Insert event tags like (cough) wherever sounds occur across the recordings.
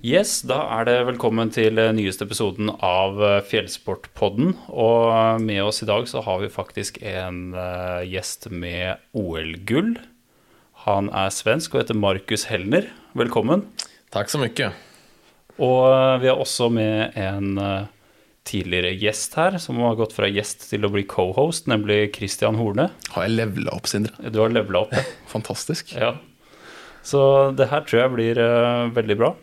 Yes, da er det velkommen til eh, nyeste episoden av eh, Fjellsportpodden. Og med oss i dag så har vi faktisk en eh, gjest med OL-gull. Han er svensk og heter Markus Hellner. Velkommen. Tack så mycket. Og eh, vi har også med en eh, tidligere gjest her, som har gått fra gjest til å bli co-host, nemlig Christian Horne. Har jeg levela opp, Sindre? Du har levela opp. ja. (laughs) Fantastisk. Ja. Så det her tror jeg blir eh, veldig bra.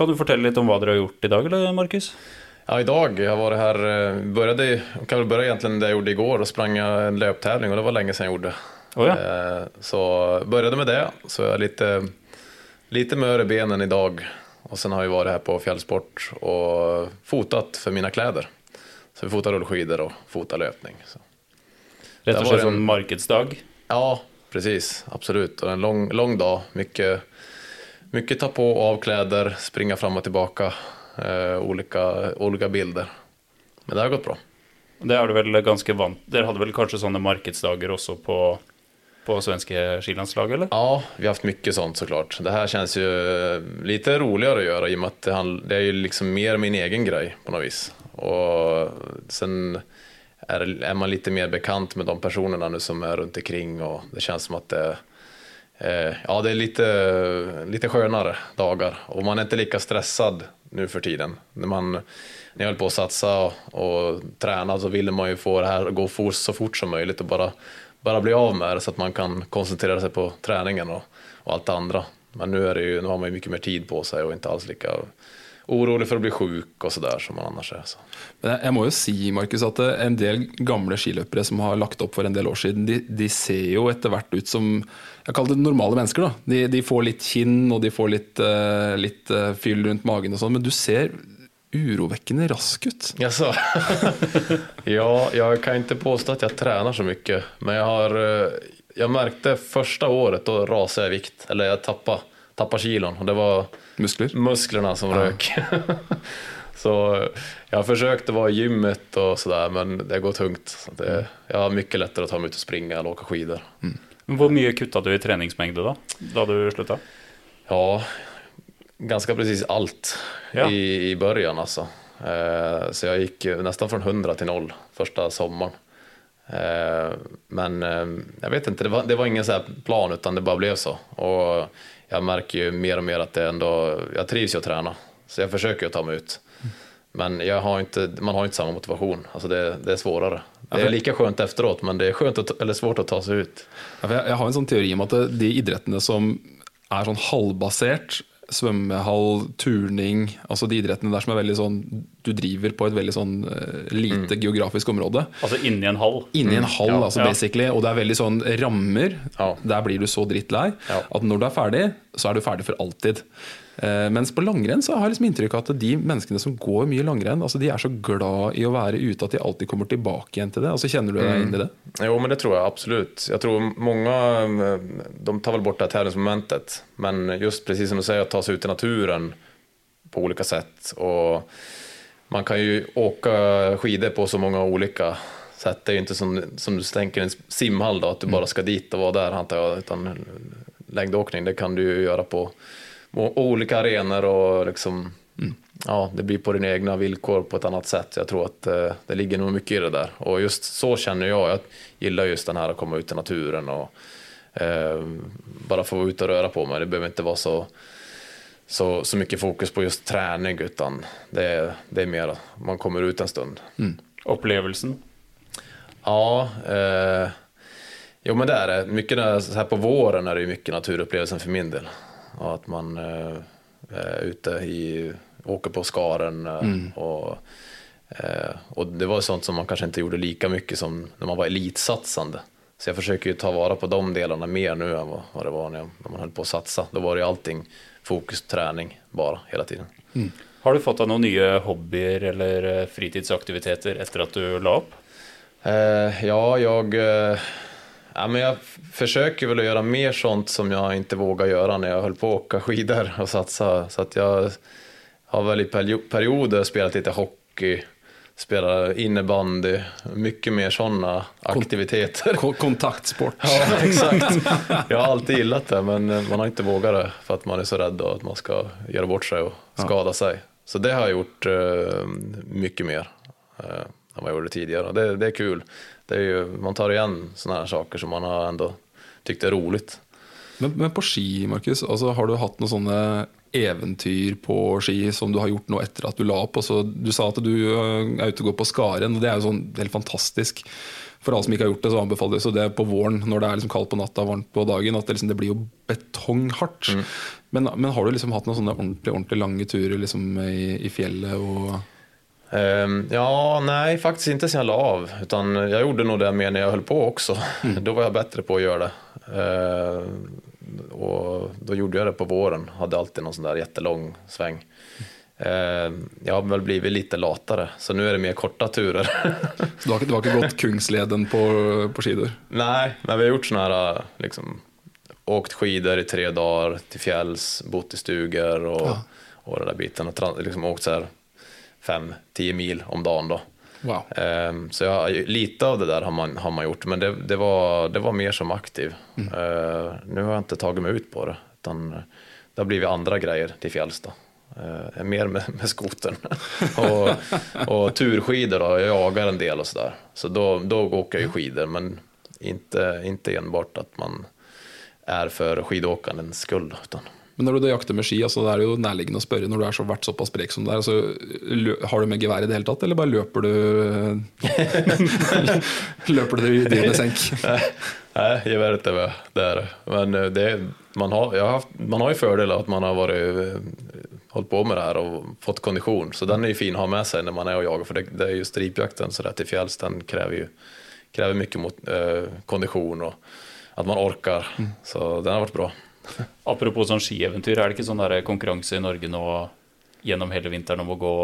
Kan du fortelle litt om hva dere har gjort i dag, eller Markus? Ja, idag jag har varit här, eh, började, kan väl börja egentligen det jag gjorde igår och sprang en löptävling och det var länge sedan jag gjorde. Oh, ja. Eh, Så började med det, så jag är lite, lite mör i benen idag. Och sen har jag varit här på Fjällsport och fotat för mina kläder. Så vi fotar rullskidor och fotar löpning. Så. Og var slett en- sånn markedsdag. Ja, precis. Absolut. Och en lång, lång dag. Mycket, mycket ta på och av kläder, springa fram och tillbaka. Eh, olika, olika bilder. Men det har gått bra. Det er du vel ganske vant Dere hadde vel kanskje sånne markedsdager også på, på svenske skilandslag, eller? Ja, vi har haft mycket sånt såklart. Det här känns ju eh, lite roligare att göra i och med att det, handl- det är ju liksom mer min egen grej på något vis. Och sen är, är man lite mer bekant med de personerna nu som är runt omkring och det känns som att det eh, Eh, ja, det är lite, lite skönare dagar och man är inte lika stressad nu för tiden. När, man, när jag höll på att satsa och, och träna så ville man ju få det här att gå for, så fort som möjligt och bara, bara bli av med det så att man kan koncentrera sig på träningen och, och allt det andra. Men nu, är det ju, nu har man ju mycket mer tid på sig och inte alls lika orolig för att bli sjuk och sådär som man annars är. Så. Men jeg- jeg må jo si Markus, at eh, en del gamle skiløpere som har lagt opp for en del år siden, de, de ser etter hvert ut som jeg kaller det normale mennesker. da. De, de får litt kinn og de får litt, eh, litt eh, fyll rundt magen, og sånn, men du ser urovekkende rask ut. Jaså? (laughs) ja, jag kan inte påstå att jag tränar så mycket. Men jag har, eh, jag märkte första året då rasade jag i vikt. Eller jag tappade, tappade kilon. Och det var Muskler. musklerna som rök. (laughs) så jag har försökt att vara i gymmet och sådär men det går tungt. Så det, jag har mycket lättare att ta mig ut och springa eller åka skidor. Hvor mye kutta du i treningsmengde da? Da du slutta? Ja, ganska precis allt Ja. i, i början alltså. Eh, så jag gick nästan från 100 till 0 första sommaren. Eh, men eh, jag vet inte, det var, det var ingen så här plan utan det bara blev så. Och jag märker ju mer och mer att det ändå, jag trivs ju att träna. Så jag försöker ju ta mig ut. Men jag har inte, man har inte samma motivation, alltså det, det är svårare. Det är lika skönt efteråt men det är skönt att, eller svårt att ta sig ut. Ja, for jeg, jeg har en sånn teori om at det- de idrettene som er sånn halvbasert, svømmehall, turning, altså de idrettene der som er veldig sånn Du driver på et veldig sånn eh, lite geografisk område. Altså inni en hall? Inni en hall, Ja, altså ja. basically, og det er veldig sånn rammer. Ja. Der blir du så drittlei at når du er ferdig, så er du ferdig for alltid. Eh, mens på langrenn så har jeg liksom inntrykk av at de menneskene som går mye langrenn, altså de er så glad i å være ute at de alltid kommer tilbake igjen til det. Altså Kjenner du deg inn i det? Jo, men det tror jag absolut. Jag tror många, eh, de tar väl bort det här tävlingsmomentet. Men just precis som du säger, att ta sig ut i naturen på olika sätt. Och man kan ju åka skidor på så många olika sätt. Det är ju inte som, som du tänker en simhall då, att du bara ska dit och vara där antar jag. Utan längdåkning, det kan du ju göra på olika arenor och liksom, ja, det blir på dina egna villkor på ett annat sätt. Jag tror att eh, det ligger nog mycket i det där. Och just så känner jag. Jag gillar just den här att komma ut i naturen och eh, bara få vara ute och röra på mig. Det behöver inte vara så, så, så mycket fokus på just träning utan det är, det är mer att man kommer ut en stund. Opplevelsen? Ja, eh, jo men det är det. Mycket där, så här på våren är det ju mycket naturupplevelsen för min del. Och att man eh, är ute i, åker på skaren eh, och, eh, och det var sånt som man kanske inte gjorde lika mycket som när man var elitsatsande. Så jag försöker ju ta vara på de delarna mer nu än vad, vad det var när, jag, när man höll på att satsa. Då var det ju allting fokus träning bara hela tiden. Har du fått noen nye hobbyer eller eh, fritidsaktiviteter etter at du la opp? Eh, ja, jag, eh, ja, men jag försöker väl att göra mer sånt som jag inte vågar göra när jag höll på att åka skidor och satsa. Så att jag har väl i perio- perioder spelat lite hockey, spela innebandy, mycket mer sådana aktiviteter. Ko- Kontaktsport. (laughs) Ja, exakt. Jag har alltid gillat det, men eh, man har inte vågat det för att man är så rädd att man ska göra bort sig och skada sig. Så det har jag gjort eh, mycket mer eh, än vad jag gjorde tidigare. Det, det är kul. Det är ju, man tar igen sådana här saker som man har ändå tyckt är roligt. Men, men på ski, Markus, altså, har du hatt noen sånne eventyr på ski som du har gjort nå etter at du la opp? Altså, du sa at du øh, er ute og går på Skaren, og det jo sånn helt fantastisk. For alle som ikke har gjort det, så anbefaler jeg så det på våren når det er liksom kaldt på natta varmt på dagen. at Det, liksom, det blir jo betonghardt. Men, men har du liksom hatt noen sånne ordentlig, ordentlig lange turer liksom, i, i fjellet? og... Ehm, ja, nej, faktiskt inte sen jag la av. Utan jag gjorde nog det mer när jag höll på också. (laughs) Då var jag bättre på att göra det. Ehm, och då gjorde jag det på våren. Hade alltid någon sån där jättelång sväng. Ehm, jag har väl blivit lite latare, så nu är det mer korta turer. (laughs) Så du har, du har ikke gått Kungsleden på, på skidor? Nej, men vi har gjort såna här, liksom, åkt skidor i tre dagar till fjälls, bott i stugor och, och den där biten. Och liksom åkt så här fem, tio mil om dagen då. Wow. Ehm, Så jag, lite av det där har man, har man gjort, men det, det, var, det var mer som aktiv. Ehm, nu har jag inte tagit mig ut på det, utan det har blivit andra grejer till fjälls då. Ehm, mer med, med skoten (laughs) och, och turskidor då, jag jagar en del och sådär. Så då, då åker jag ju skidor, men inte, inte enbart att man är för skidåkandens skull. Utan, Men når du da jakter med ski, altså det er jo nærliggende å spørre når du er så vært såpass sprek som du er, altså, har du med gevær i det hele tatt, eller bare løper du (laughs) Løper du i dyrenes senk? Nej, geväret är med, det är det. Men eh, det, är- man, har, jag har haft, man har ju fördel att man har varit, eh, hållit på med det här och fått kondition. Så den är ju fin att ha med sig när man är och jagar. För det, det är ju stripjakten så där till fjälls, den kräver ju kräver mycket mot, eh, kondition och att man orkar. Så den har varit bra. Apropos sånn skieventyr, er det ikke sånn der konkurranse i Norge nå gjennom hele vinteren om å gå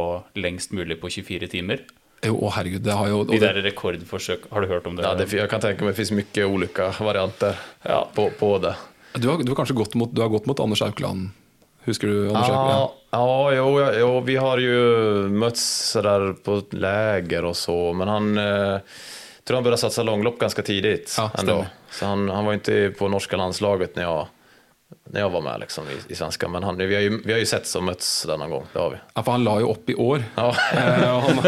lengst mulig på 24 timer? Jo, å herregud, det har jo De der rekordforsøk, har du hørt om det? Ja, det, jag kan tänka mig det finns mycket olika varianter Ja. på, på det. du, har, du har kanskje gått mot, du har gått mot Anders Aukland? Husker du Anders Aukland? Ja, ja, jo, jo, vi har ju mötts sådär på läger och så, men han eh, tror han började satsa långlopp ganska tidigt. Ja, ändå. stämmer. Så han, han var inte på norska landslaget när jag, när jag var med liksom, i, i svenska, men han, vi, har ju, vi har ju sett som mötts där någon gång, det har vi. Ja, for han la jo opp i år. Ja. Eh, han,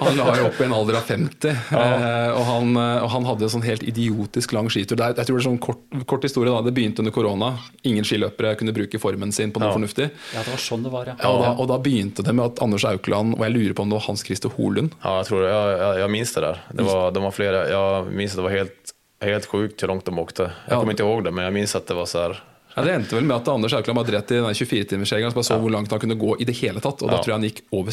han la jo opp i en alder av 50. Eh, og, han, eh, og han hadde en sånn helt idiotisk lang skitur. Det jeg tror det er sånn kort, kort historie da, Det begynte under korona. Ingen skiløpere kunne bruke formen sin på noe Ja. fornuftig. Ja, det var sånn det var, ja. Ja, da, og da begynte det med at Anders Aukland, og jeg lurer på om det var Hans Christer Holund Ja, jag tror jag, jag, jag minns det där. Det var, de var flera, jag minns att det var helt, helt sjukt hur långt de åkte. Jag Ja. kommer inte ihåg det, men jag minns att det var så här, ja, Det endte vel med at Anders Aukland bare dret i den 24-timersregelen. Han bare så hvor langt han kunne gå i det hele tatt. Og da Ja. tror jeg han gikk over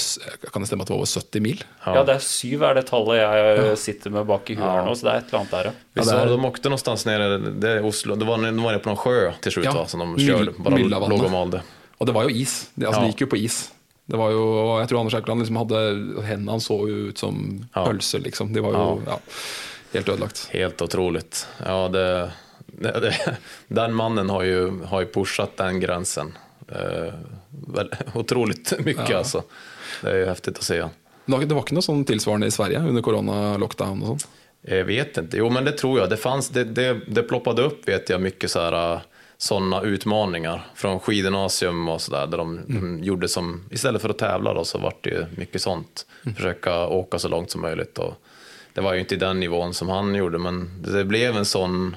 Kan det stemme at det var over 70 mil? Ja, det er syv er det tallet jeg sitter med bak i huet her nå, så det er et eller annet der, ja. Visst det det, de åkte någonstans nere, det är Oslo, det var, de var nere på någon sjö till slut Ja, va, som de körde, bara låg och malde. Og det var jo is. Det, altså, Ja. det gikk jo på is. Det var jo, og jeg tror Anders Aukland liksom hadde Hendene hans så jo ut som Ja. pølser, liksom. De var jo ja. helt ødelagt. Helt otroligt. Ja, det, det, det, (laughs) den mannen har ju, har ju pushat den gränsen. Eh, (laughs) otroligt mycket Ja. alltså. Det är ju häftigt att se. Det var, ikke noe sånn tilsvarende i Sverige under sånn? Jag vet inte. Jo, men det tror jag. Det, fanns, det, det, det ploppade upp, vet jag, mycket så här sådana utmaningar från skidgymnasium och sådär. Där de, de gjorde som, istället för att tävla då, så vart det ju mycket sånt. Försöka åka så långt som möjligt. Och det var ju inte i den nivån som han gjorde, men det blev en sån,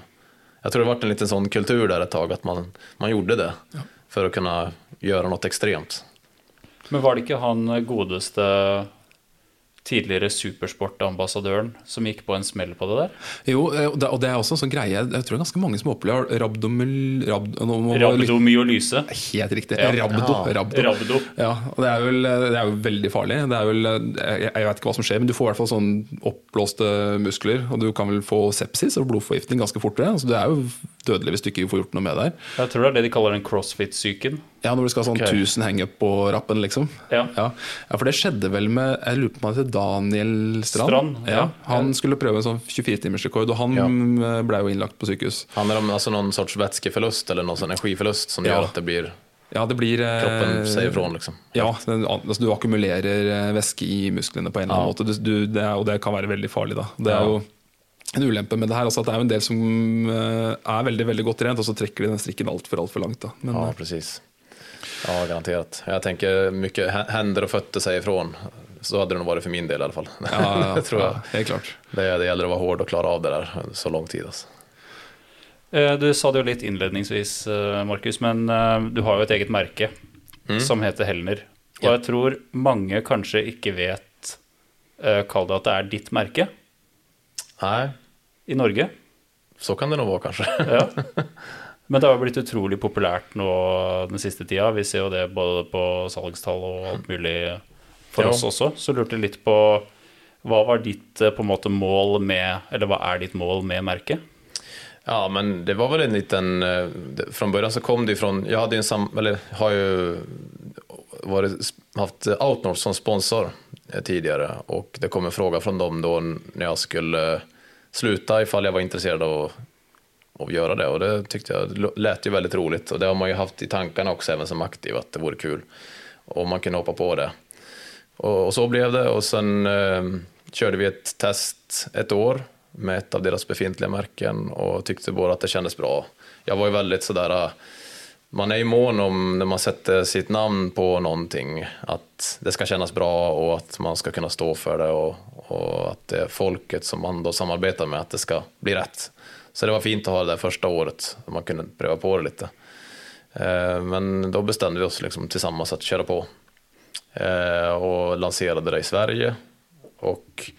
jag tror det vart en liten sån kultur där ett tag, att man, man gjorde det. För att kunna göra något extremt. Men var det ikke han godeste tidligere supersportambassadøren som gikk på en smell på det der? Jo, eh, og det, det er også en sånn greie Jeg tror det er ganske mange som opplever rabdomyl... Rab, Rabdomyolyse. Helt riktig. Ja. Rabdo. Ja. rabdo. Rabdo. Ja, og det er, vel, det er jo veldig farlig. Det er vel, jeg, jeg vet ikke hva som skjer, men du får i hvert fall sånn oppblåste muskler. Og du kan vel få sepsis og blodforgiftning ganske fortere. Altså, du er jo dødelig hvis du ikke får gjort noe med det her. Jeg tror det er det de kaller den crossfit-psyken. Ja, når du skal ha sånn Ok. 1000 henge på rappen, liksom. Ja. Ja. ja, for det skjedde vel med Jeg lurer på om han heter Daniel Strand. Strand, ja. ja. Han skulle prøve en sånn 24-timersrekord, og han Ja. ble jo innlagt på sykehus. Handlar det om alltså någon sorts vätskeförlust eller någon sån energiförlust som Ja. gör att det blir Ja, det blir eh, kroppen säger ifrån. Liksom. Ja, den- altså, du akkumulerer eh, væske i musklene på en eller annen Ja. måte, du, du, det er, og det kan være veldig farlig. Da. Det er Ja. jo en ulempe med det her, altså at det er en del som eh, er veldig veldig godt trent, og så trekker de den strikken altfor alt for langt. Da. Men, Ja, eh, precis. Ja, garanterat. Jag tänker mycket hä- händer och fötter säger ifrån. Så hade det nog varit för min del i alla fall. ja, ja, (laughs) det tror jag. ja, helt klart. Det, det gäller att vara hård och klara av det där så lång tid. Alltså. Eh, Du sa det jo litt innledningsvis, eh, Markus, men du har jo et eget merke som heter Helner. Og Ja. jeg tror mange kanskje ikke vet, kall det at det er ditt merke Nej, i Norge. så kan det nog vara kanske. Ja. (laughs) Men det har jo blitt utrolig populært nå den siste tida. Vi ser jo det både på salgstall og alt mulig for Ja. oss også. Så lurte jeg litt på hva var ditt eh, på en måte mål med Eller hva er ditt mål med merket? Ja, men det var väl en liten... eh, Från början så kom det ifrån... Jag hade ju en sam, eller har ju varit, haft Outnorth som sponsor eh, tidigare och det kom en fråga från dem då när jag skulle sluta ifall jag var intresserad av att göra det och det tyckte jag lät ju väldigt roligt och det har man ju haft i tankarna också även som aktiv att det vore kul och man kunde hoppa på det. Och, och så blev det och sen eh, körde vi ett test ett år med ett av deras befintliga märken och tyckte bara att det kändes bra. Jag var ju väldigt sådär, eh, man är ju mån om när man sätter sitt namn på någonting att det ska kännas bra och att man ska kunna stå för det och, och att det är folket som man då samarbetar med att det ska bli rätt. Så det var fint att ha det där första året, att man kunde pröva på det lite. Eh, men då bestämde vi oss liksom tillsammans att köra på eh, och lanserade det i Sverige. Och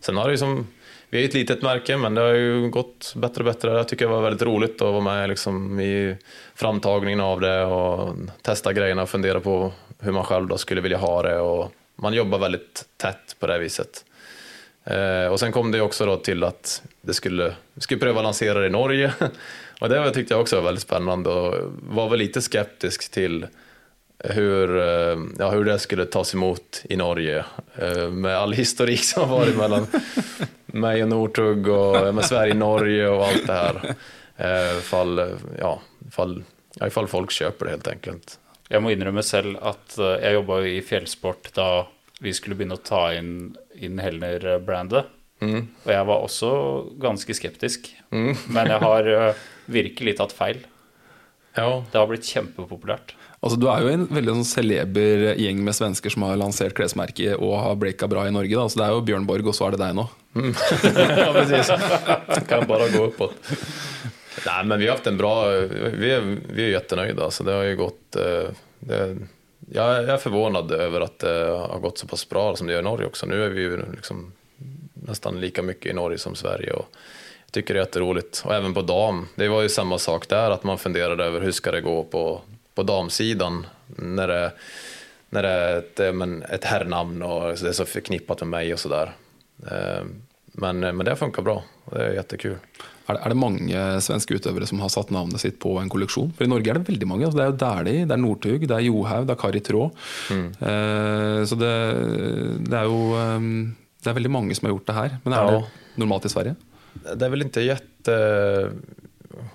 sen har det ju som, vi är ett litet märke men det har ju gått bättre och bättre. Jag tycker det var väldigt roligt att vara med liksom i framtagningen av det och testa grejerna och fundera på hur man själv då skulle vilja ha det. Och man jobbar väldigt tätt på det viset. Eh, och sen kom det ju också då till att det skulle, vi skulle pröva att lansera det i Norge. (laughs) och det tyckte jag också var väldigt spännande och var väl lite skeptisk till hur, eh, ja, hur det skulle tas emot i Norge eh, med all historik som har varit mellan (laughs) mig och Northug och med Sverige-Norge och allt det här. Eh, Fall, ja, fall, ja, ifall folk köper det helt enkelt. Jeg må innrømme selv at eh, jeg jobba i fjellsport da vi skulle å ta inn, inn Helner-brandet. Og jeg var også ganske skeptisk. Men jeg har eh, virkelig tatt feil. Ja, Det har blitt kjempepopulært. Altså, du er jo en veldig sånn celeber gjeng med svensker som har lansert klesmerket og har breaka bra i Norge. Da. Så det er jo Bjørn Borg, og så er det deg nå. Mm. (laughs) ja precis. Kan bara gå uppåt. Nej, men vi har haft en bra, vi är, vi är jättenöjda. Så det har ju gått, eh, det, jag är förvånad över att det har gått så pass bra som det gör i Norge också. Nu är vi ju liksom nästan lika mycket i Norge som Sverige. Och jag tycker det är jätteroligt. Och även på dam, det var ju samma sak där, att man funderade över hur ska det gå på, på damsidan när det, när det är ett, men, ett herrnamn och det är så förknippat med mig och sådär. Eh, Men, men det funkar bra det är jättekul. Er det, er det mange svenske utøvere som har satt navnet sitt på en kolleksjon? For I Norge er det veldig mange. Altså, det er jo Dæhlie, det er Northug, det er Johaug, det er Kari Traa. Eh, så det, det er jo eh, Det er veldig mange som har gjort det her. Men er Ja. det normalt i Sverige? Det är väl inte jätte...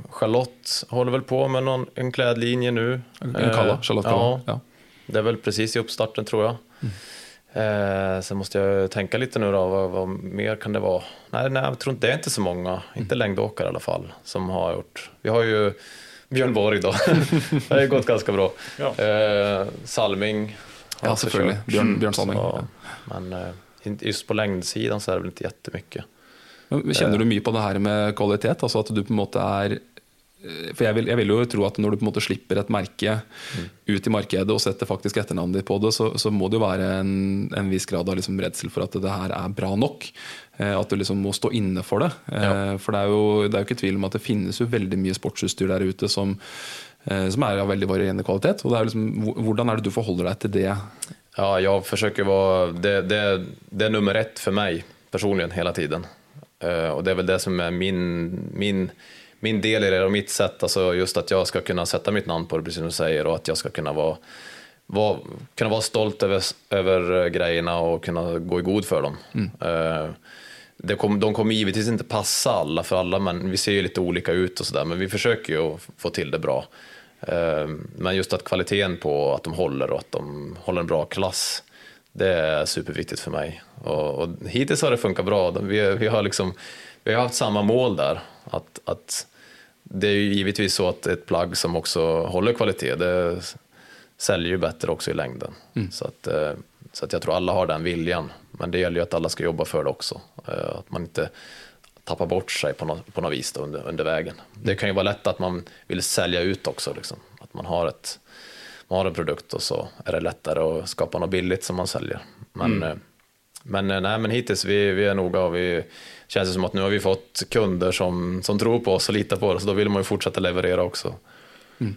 Charlotte håller väl på med någon, en klädlinje nu. En Kalla, Eh, Charlotte ja, Kalla. Ja. Det är väl precis i uppstarten tror jag. Eh, sen måste jag tänka lite nu då, vad, vad mer kan det vara? Nej, nej, jag tror inte det är inte så många, inte längdåkare i alla fall, som har gjort. Vi har ju Björn Borg då, (laughs) det har ju gått ganska bra. Ja. Eh, Salming Ja, kört. Bjørn, Bjørn Salming. Så, Ja. Men eh, just på längdsidan så är det väl inte jättemycket. Men Kjenner du mye på det her med kvalitet? Altså at du på en måte er eh, For jeg vil, jeg vil jo tro at når du på en måte slipper et merke ut i markedet og setter faktisk etternavnet ditt på det, så, så må det jo være en, en viss grad av liksom redsel for at det her er bra nok. Eh, At du liksom må stå inne for det. Eh, Ja. For det er, jo, det er jo ikke tvil om at det finnes jo veldig mye sportsutstyr der ute som, eh, som er av veldig varierende kvalitet. Og det er liksom, hvor- Hvordan er det du forholder deg til det? Ja, jag försöker vara, det, det, det är nummer ett för mig personligen hela tiden. Eh, och det är väl det som är min, min, min del i det och mitt sätt, alltså just att jag ska kunna sätta mitt namn på det, precis som du säger, och att jag ska kunna vara, vara, kunna vara stolt över, över eh, grejerna och kunna gå i god för dem. Eh, det kom, de kommer givetvis inte passa alla för alla, men vi ser ju lite olika ut och sådär, men vi försöker ju få till det bra. Men just att kvaliteten på att de håller och att de håller en bra klass, det är superviktigt för mig. Och, och hittills har det funkat bra. Vi, vi, har liksom, vi har haft samma mål där. Att, att det är ju givetvis så att ett plagg som också håller kvalitet, det säljer ju bättre också i längden. Mm. Så, att, eh, så att jag tror alla har den viljan. Men det gäller ju att alla ska jobba för det också. Eh, att man inte tappar bort sig på något, på något vis under, under vägen. Det kan ju vara lätt att man vill sälja ut också. Liksom. Att man har, ett, man har en produkt och så är det lättare att skapa något billigt som man säljer. Men, mm. Eh, men, nej, men hittills vi, vi är noga och vi känns det som att nu har vi fått kunder som, som tror på oss och litar på oss. Då vill man ju fortsätta leverera också. Mm.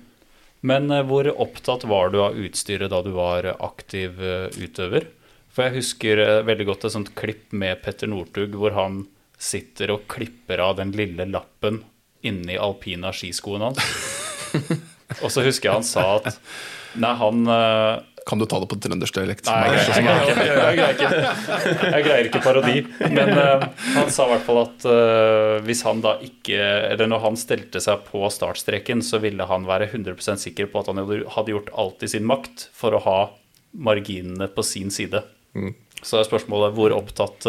Men hur upptatt var du av utstyret då du var aktiv utøver? For jeg husker eh, veldig godt et sånt klipp med Petter Northug hvor han sitter og klipper av den lille lappen inni alpina skiskoen hans. (laughs) og så husker jeg han sa at Nei, han eh, Kan du ta det på trønderdialekt? Nei, jeg, jeg, jeg, jeg, greier ikke Jeg greier ikke parodi. Men uh, han sa i hvert fall at uh, hvis han da ikke Eller når han stelte seg på startstreken, så ville han være 100% sikker på at han hadde gjort alt i sin makt for å ha marginene på sin side. Mm. Så er spørsmålet hvor opptatt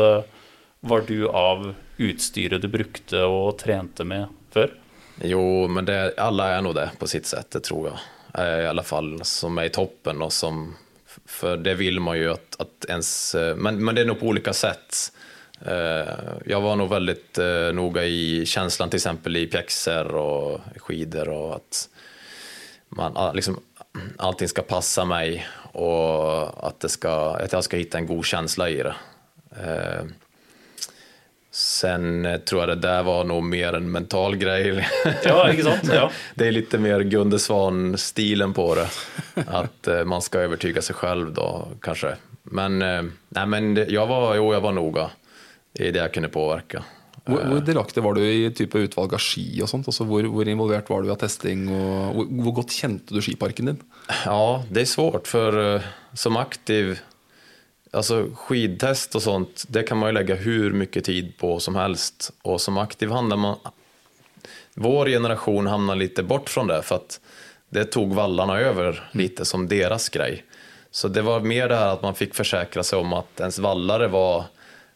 var du av utstyret du brukte och tränade med før? Jo, men det, alla är nog det på sitt sätt, det tror jag. Eh, I alla fall som är i toppen och som, för det vill man ju att, att ens, eh, men, men det är nog på olika sätt. Eh, jag var nog väldigt noga i känslan till exempel i pjäxor och skidor och att man, ah, liksom, allting ska passa mig och att, det ska, att jag ska hitta en god känsla i det. Eh, sen tror jag det där var nog mer en mental grej. Ja, sant? Ja. (laughs) det är lite mer Gunde Svan-stilen på det. (laughs) Att eh, man ska övertyga sig själv då, kanske. Men, eh, nej, men jag, var, jo, jag var noga i det jag kunde påverka. Hvor delaktig var du i type utvalg av ski og sånt? Altså hvor, hvor involvert var du i testing? og hvor, hvor, godt kjente du skiparken din? Ja, det är svårt för som aktiv, alltså skidtest och sånt, det kan man ju lägga hur mycket tid på som helst. Och som aktiv handlar man, vår generation hamnar lite bort från det för att det tog vallarna över lite som deras grej. Så det var mer det här att man fick försäkra sig om att ens vallare var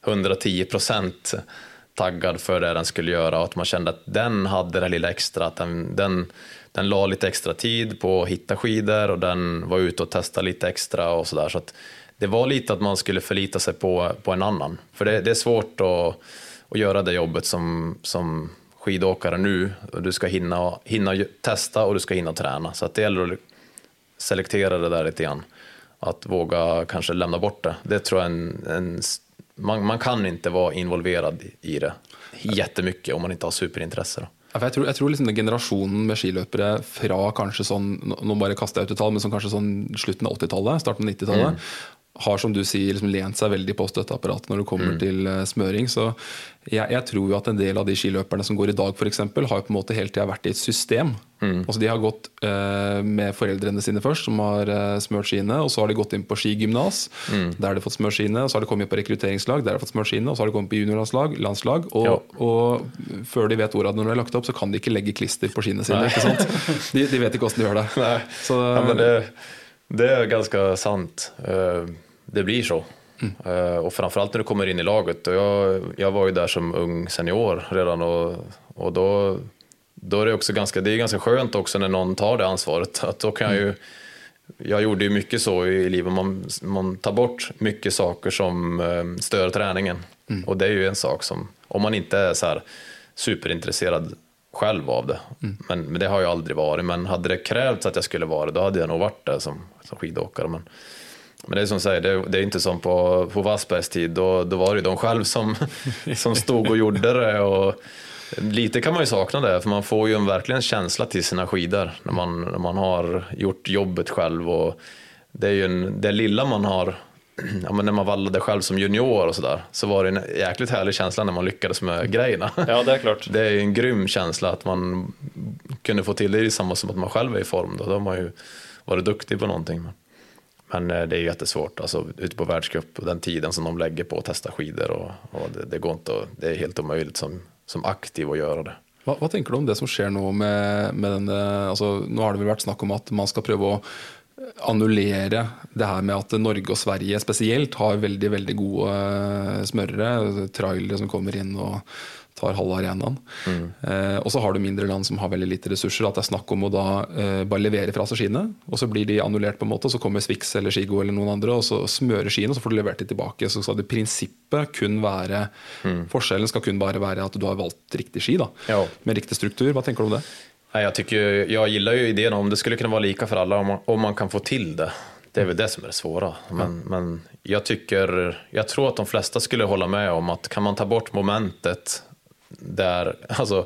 110 procent taggad för det den skulle göra och att man kände att den hade det lilla extra, att den, den, den la lite extra tid på att hitta skidor och den var ute och testade lite extra och sådär. Så att det var lite att man skulle förlita sig på, på en annan. För det, det är svårt att, att göra det jobbet som, som skidåkare nu. Du ska hinna, hinna testa och du ska hinna träna. Så att det gäller att selektera det där lite grann. Att våga kanske lämna bort det. Det tror jag en, en man, man, kan inte vara involverad i det jättemycket om man inte har superintresse. Då. Ja, jeg tror, jeg tror liksom den generasjonen med skiløpere fra kanskje sånn nå bare kaster jeg ut et tall, men sånn kanskje sånn slutten av 80-tallet, starten av 90-tallet, mm har som du sier liksom lent seg veldig på støtteapparatet når det kommer mm. til uh, smøring. Så jeg, jeg, tror jo at en del av de skiløperne som går i dag, f.eks., har jo på en måte hele tida vært i et system. Mm. Altså De har gått uh, med foreldrene sine først, som har uh, smørt skiene. Og så har de gått inn på skigymnas, mm. der har de fått smørt skiene. Og så har de kommet på rekrutteringslag, der har de fått smørt skiene. Og så har de kommet på juniorlandslag, landslag, og, ja. og, før de vet ordet når de er lagt opp, så kan de ikke legge klister på skiene sine. ikke sant? De, de, vet ikke åssen de gjør det. (laughs) Nei. Så, ja, det, det är ganska sant. Uh det blir så. Mm. Uh, och framförallt när du kommer in i laget. Och jag, jag var ju där som ung senior redan och, och då, då är det också ganska, det är ganska skönt också när någon tar det ansvaret. Att då kan mm. jag ju, jag gjorde ju mycket så i livet, man, man tar bort mycket saker som um, stör träningen. Mm. Och det är ju en sak som, om man inte är så superintresserad själv av det. Mm. Men, men, det har jag aldrig varit. Men hade det krävts att jag skulle vara det, då hade jag nog varit det som, som skidåkare. Men, men det är som säger, det, det är inte som på, på Wassbergs tid, då, då var det de själv som, (laughs) som stod och gjorde det. Och lite kan man ju sakna det, för man får ju en verkligen känsla till sina skidor när man, när man har gjort jobbet själv. Och det är ju en, det lilla man har, (clears throat) ja, när man vallade själv som junior och sådär, så var det en jäkligt härlig känsla när man lyckades med grejerna. Ja, det är klart. (laughs) Det är en grym känsla att man kunde få till det, det samma som att man själv är i form. Då, då har man ju varit duktig på någonting. Men eh, det är jättesvårt, alltså ute på världscup och den tiden som de lägger på att testa skidor och, och det, det, går inte, det är helt omöjligt som, som aktiv att göra det. Vad, vad tänker du om det som sker nu med, med den, eh, alltså, nu har det väl varit snack om att man ska pröva att annullera det här med att Norge och Sverige speciellt har väldigt, väldigt goda eh, smörre, trailer Trailere som kommer in och tar halve arenaen. Mm. Eh, og så har du mindre land som har veldig lite ressurser. At det er snakk om å da eh, bare levere fra seg skiene, og så blir de annullert, på en måte, og så kommer Swix eller Skigo eller noen andre og så smører skiene, og så får du levert de tilbake. Så skal det prinsippet kun være mm. Forskjellen skal kun bare være at du har valgt riktig ski, da, med riktig struktur. Hva tenker du om det? Jag, tycker, jag gillar ju idén om det skulle kunna vara lika för alla om man, om man kan få till det. Det är väl det som är det svåra. Men, men jag, tycker, jag tror att de flesta skulle hålla med om att kan man ta bort momentet där, alltså,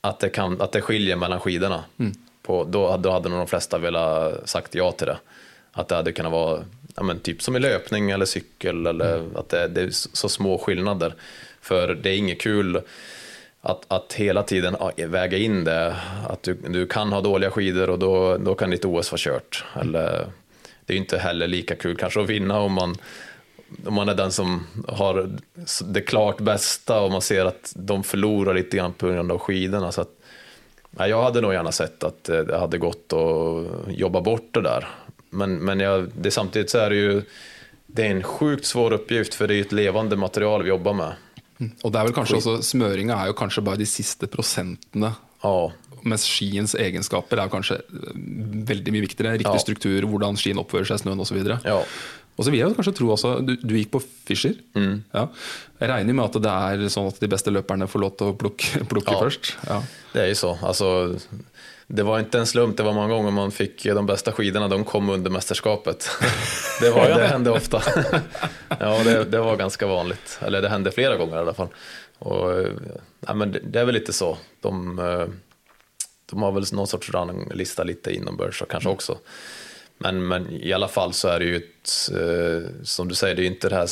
att, det kan, att det skiljer mellan skidorna, mm. på, då, då hade nog de flesta velat sagt ja till det. Att det hade kunnat vara ja, men typ som i löpning eller cykel, eller mm. att det, det, är så små skillnader. För det är inget kul att, att hela tiden väga in det, att du, du kan ha dåliga skidor och då, då kan ditt OS vara kört. Eller, det är inte heller lika kul kanske att vinna om man, om man är den som har det klart bästa och man ser att de förlorar lite grann på grund av skidorna. Så att, nej, jag hade nog gärna sett att det hade gått att jobba bort det där. Men, men jag, det, samtidigt så är det ju det är en sjukt svår uppgift för det är ett levande material vi jobbar med. Og det er vel kanskje også, Smøringa er jo kanskje bare de siste prosentene. Ja. Mens skiens egenskaper er kanskje eh, veldig mye viktigere. Riktig ja. struktur, hvordan skien oppfører seg i snøen osv. Ja. Og så vil jeg kanskje tro også, du, du gikk på Fischer. Mm. Ja. Jeg regner med at det er sånn at de beste løperne får lov til å plukke, (laughs) plukke ja. først. Ja. Det är ju så. Alltså, det var inte en slump, det var många gånger man fick de bästa skidorna, de kom under mästerskapet. (laughs) det, var, det hände ofta. (laughs) ja, det, det, var ganska vanligt. Eller det hände flera gånger i alla fall. Och, ja, men det, det är väl lite så. De, eh, de har väl någon sorts ranglista lite inombords kanske mm. också. Men, men i alla fall så är det ju ett, eh, som du säger, det är ju inte det här,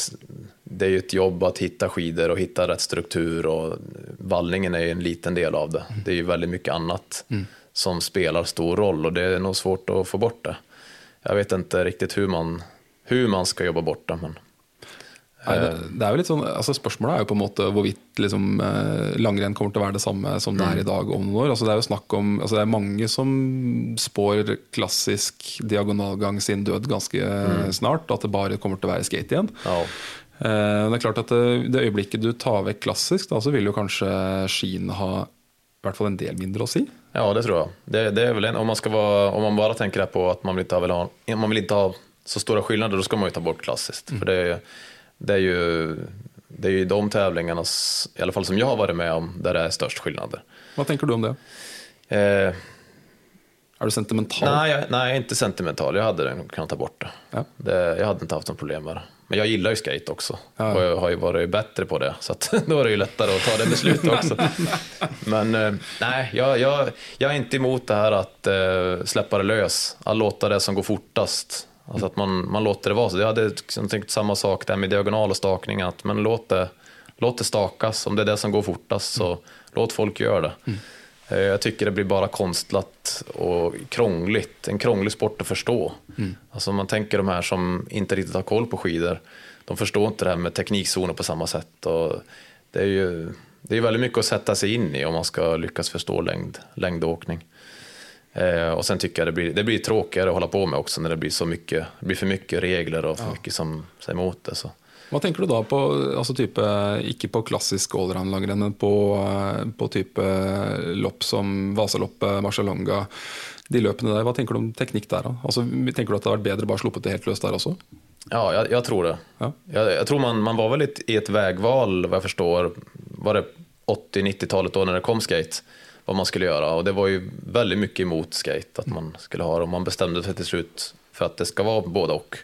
det är ju ett jobb att hitta skidor och hitta rätt struktur och vallningen är ju en liten del av det. Mm. Det är ju väldigt mycket annat. Mm som spelar stor roll och det är nog svårt att få bort det. Jag vet inte riktigt hur man, hur man ska jobba bort det. Men, Nei, det, det, er jo litt sånn, altså Spørsmålet er jo på en måte hvorvidt liksom, eh, langrenn kommer til å være det samme som det er i dag om noen år. Altså, det er jo snakk om, altså, det er mange som spår klassisk diagonalgang sin død ganske mm. snart. At det bare kommer til å være skate igjen. Ja. Eh, det er klart at det, det, øyeblikket du tar vekk klassisk, da, så vil jo kanskje skiene ha i hvert fall en del mindre å si. Ja, det tror jag. Det, det är väl en, om, man ska vara, om man bara tänker på att man vill inte ha, man vill inte ha så stora skillnader, då ska man ju ta bort klassiskt. Mm. För det, det, är ju, det är ju de tävlingarna, i alla fall som jag har varit med om, där det är störst skillnader. Vad tänker du om det? Eh, är du sentimental? Nej, jag, nej, inte sentimental. Jag hade kunnat ta bort det. Ja. det. Jag hade inte haft något problem med det. Men jag gillar ju skate också ja. och jag har ju varit bättre på det. Så att, (laughs) då är det ju lättare att ta det beslutet också. (laughs) Men eh, nej, jag, jag, jag, är inte emot det här att eh, släppa det lös. Att låta det som går fortast. Alltså att man, man låter det vara så. Jag hade liksom tänkt samma sak där med diagonal och stakning. Att, men låt det, låt det stakas. Om det är det som går fortast så mm. låt folk göra det. Mm. Eh, jag tycker det blir bara konstlat och krångligt. En krånglig sport att förstå. Mm. Alltså man tänker de här som inte riktigt har koll på skidor. De förstår inte det här med teknikzoner på samma sätt. Och det är ju det är väldigt mycket att sätta sig in i om man ska lyckas förstå längd, längdåkning. Eh, och sen tycker jag det blir, det blir tråkigare att hålla på med också när det blir, så mycket, det blir för mycket regler och för ja. mycket som säger emot det. Så. Vad tänker du då på, alltså type, ikke på klassisk allround-langrenn, men på, på type lopp som Vasaloppet, Marcialonga, de løpene der. Hva tenker du om teknikk der? Da? Altså, tenker du at det hadde vært bedre bare sluppet det helt løst der också? Ja, jag, jag tror det. Ja. Jag, jag, tror man, man var väl i ett vägval, vad jag förstår, var det 80-90-talet då när det kom skate, vad man skulle göra. Och det var ju väldigt mycket emot skate, att man skulle ha det. Och man bestämde sig till slut för att det ska vara både och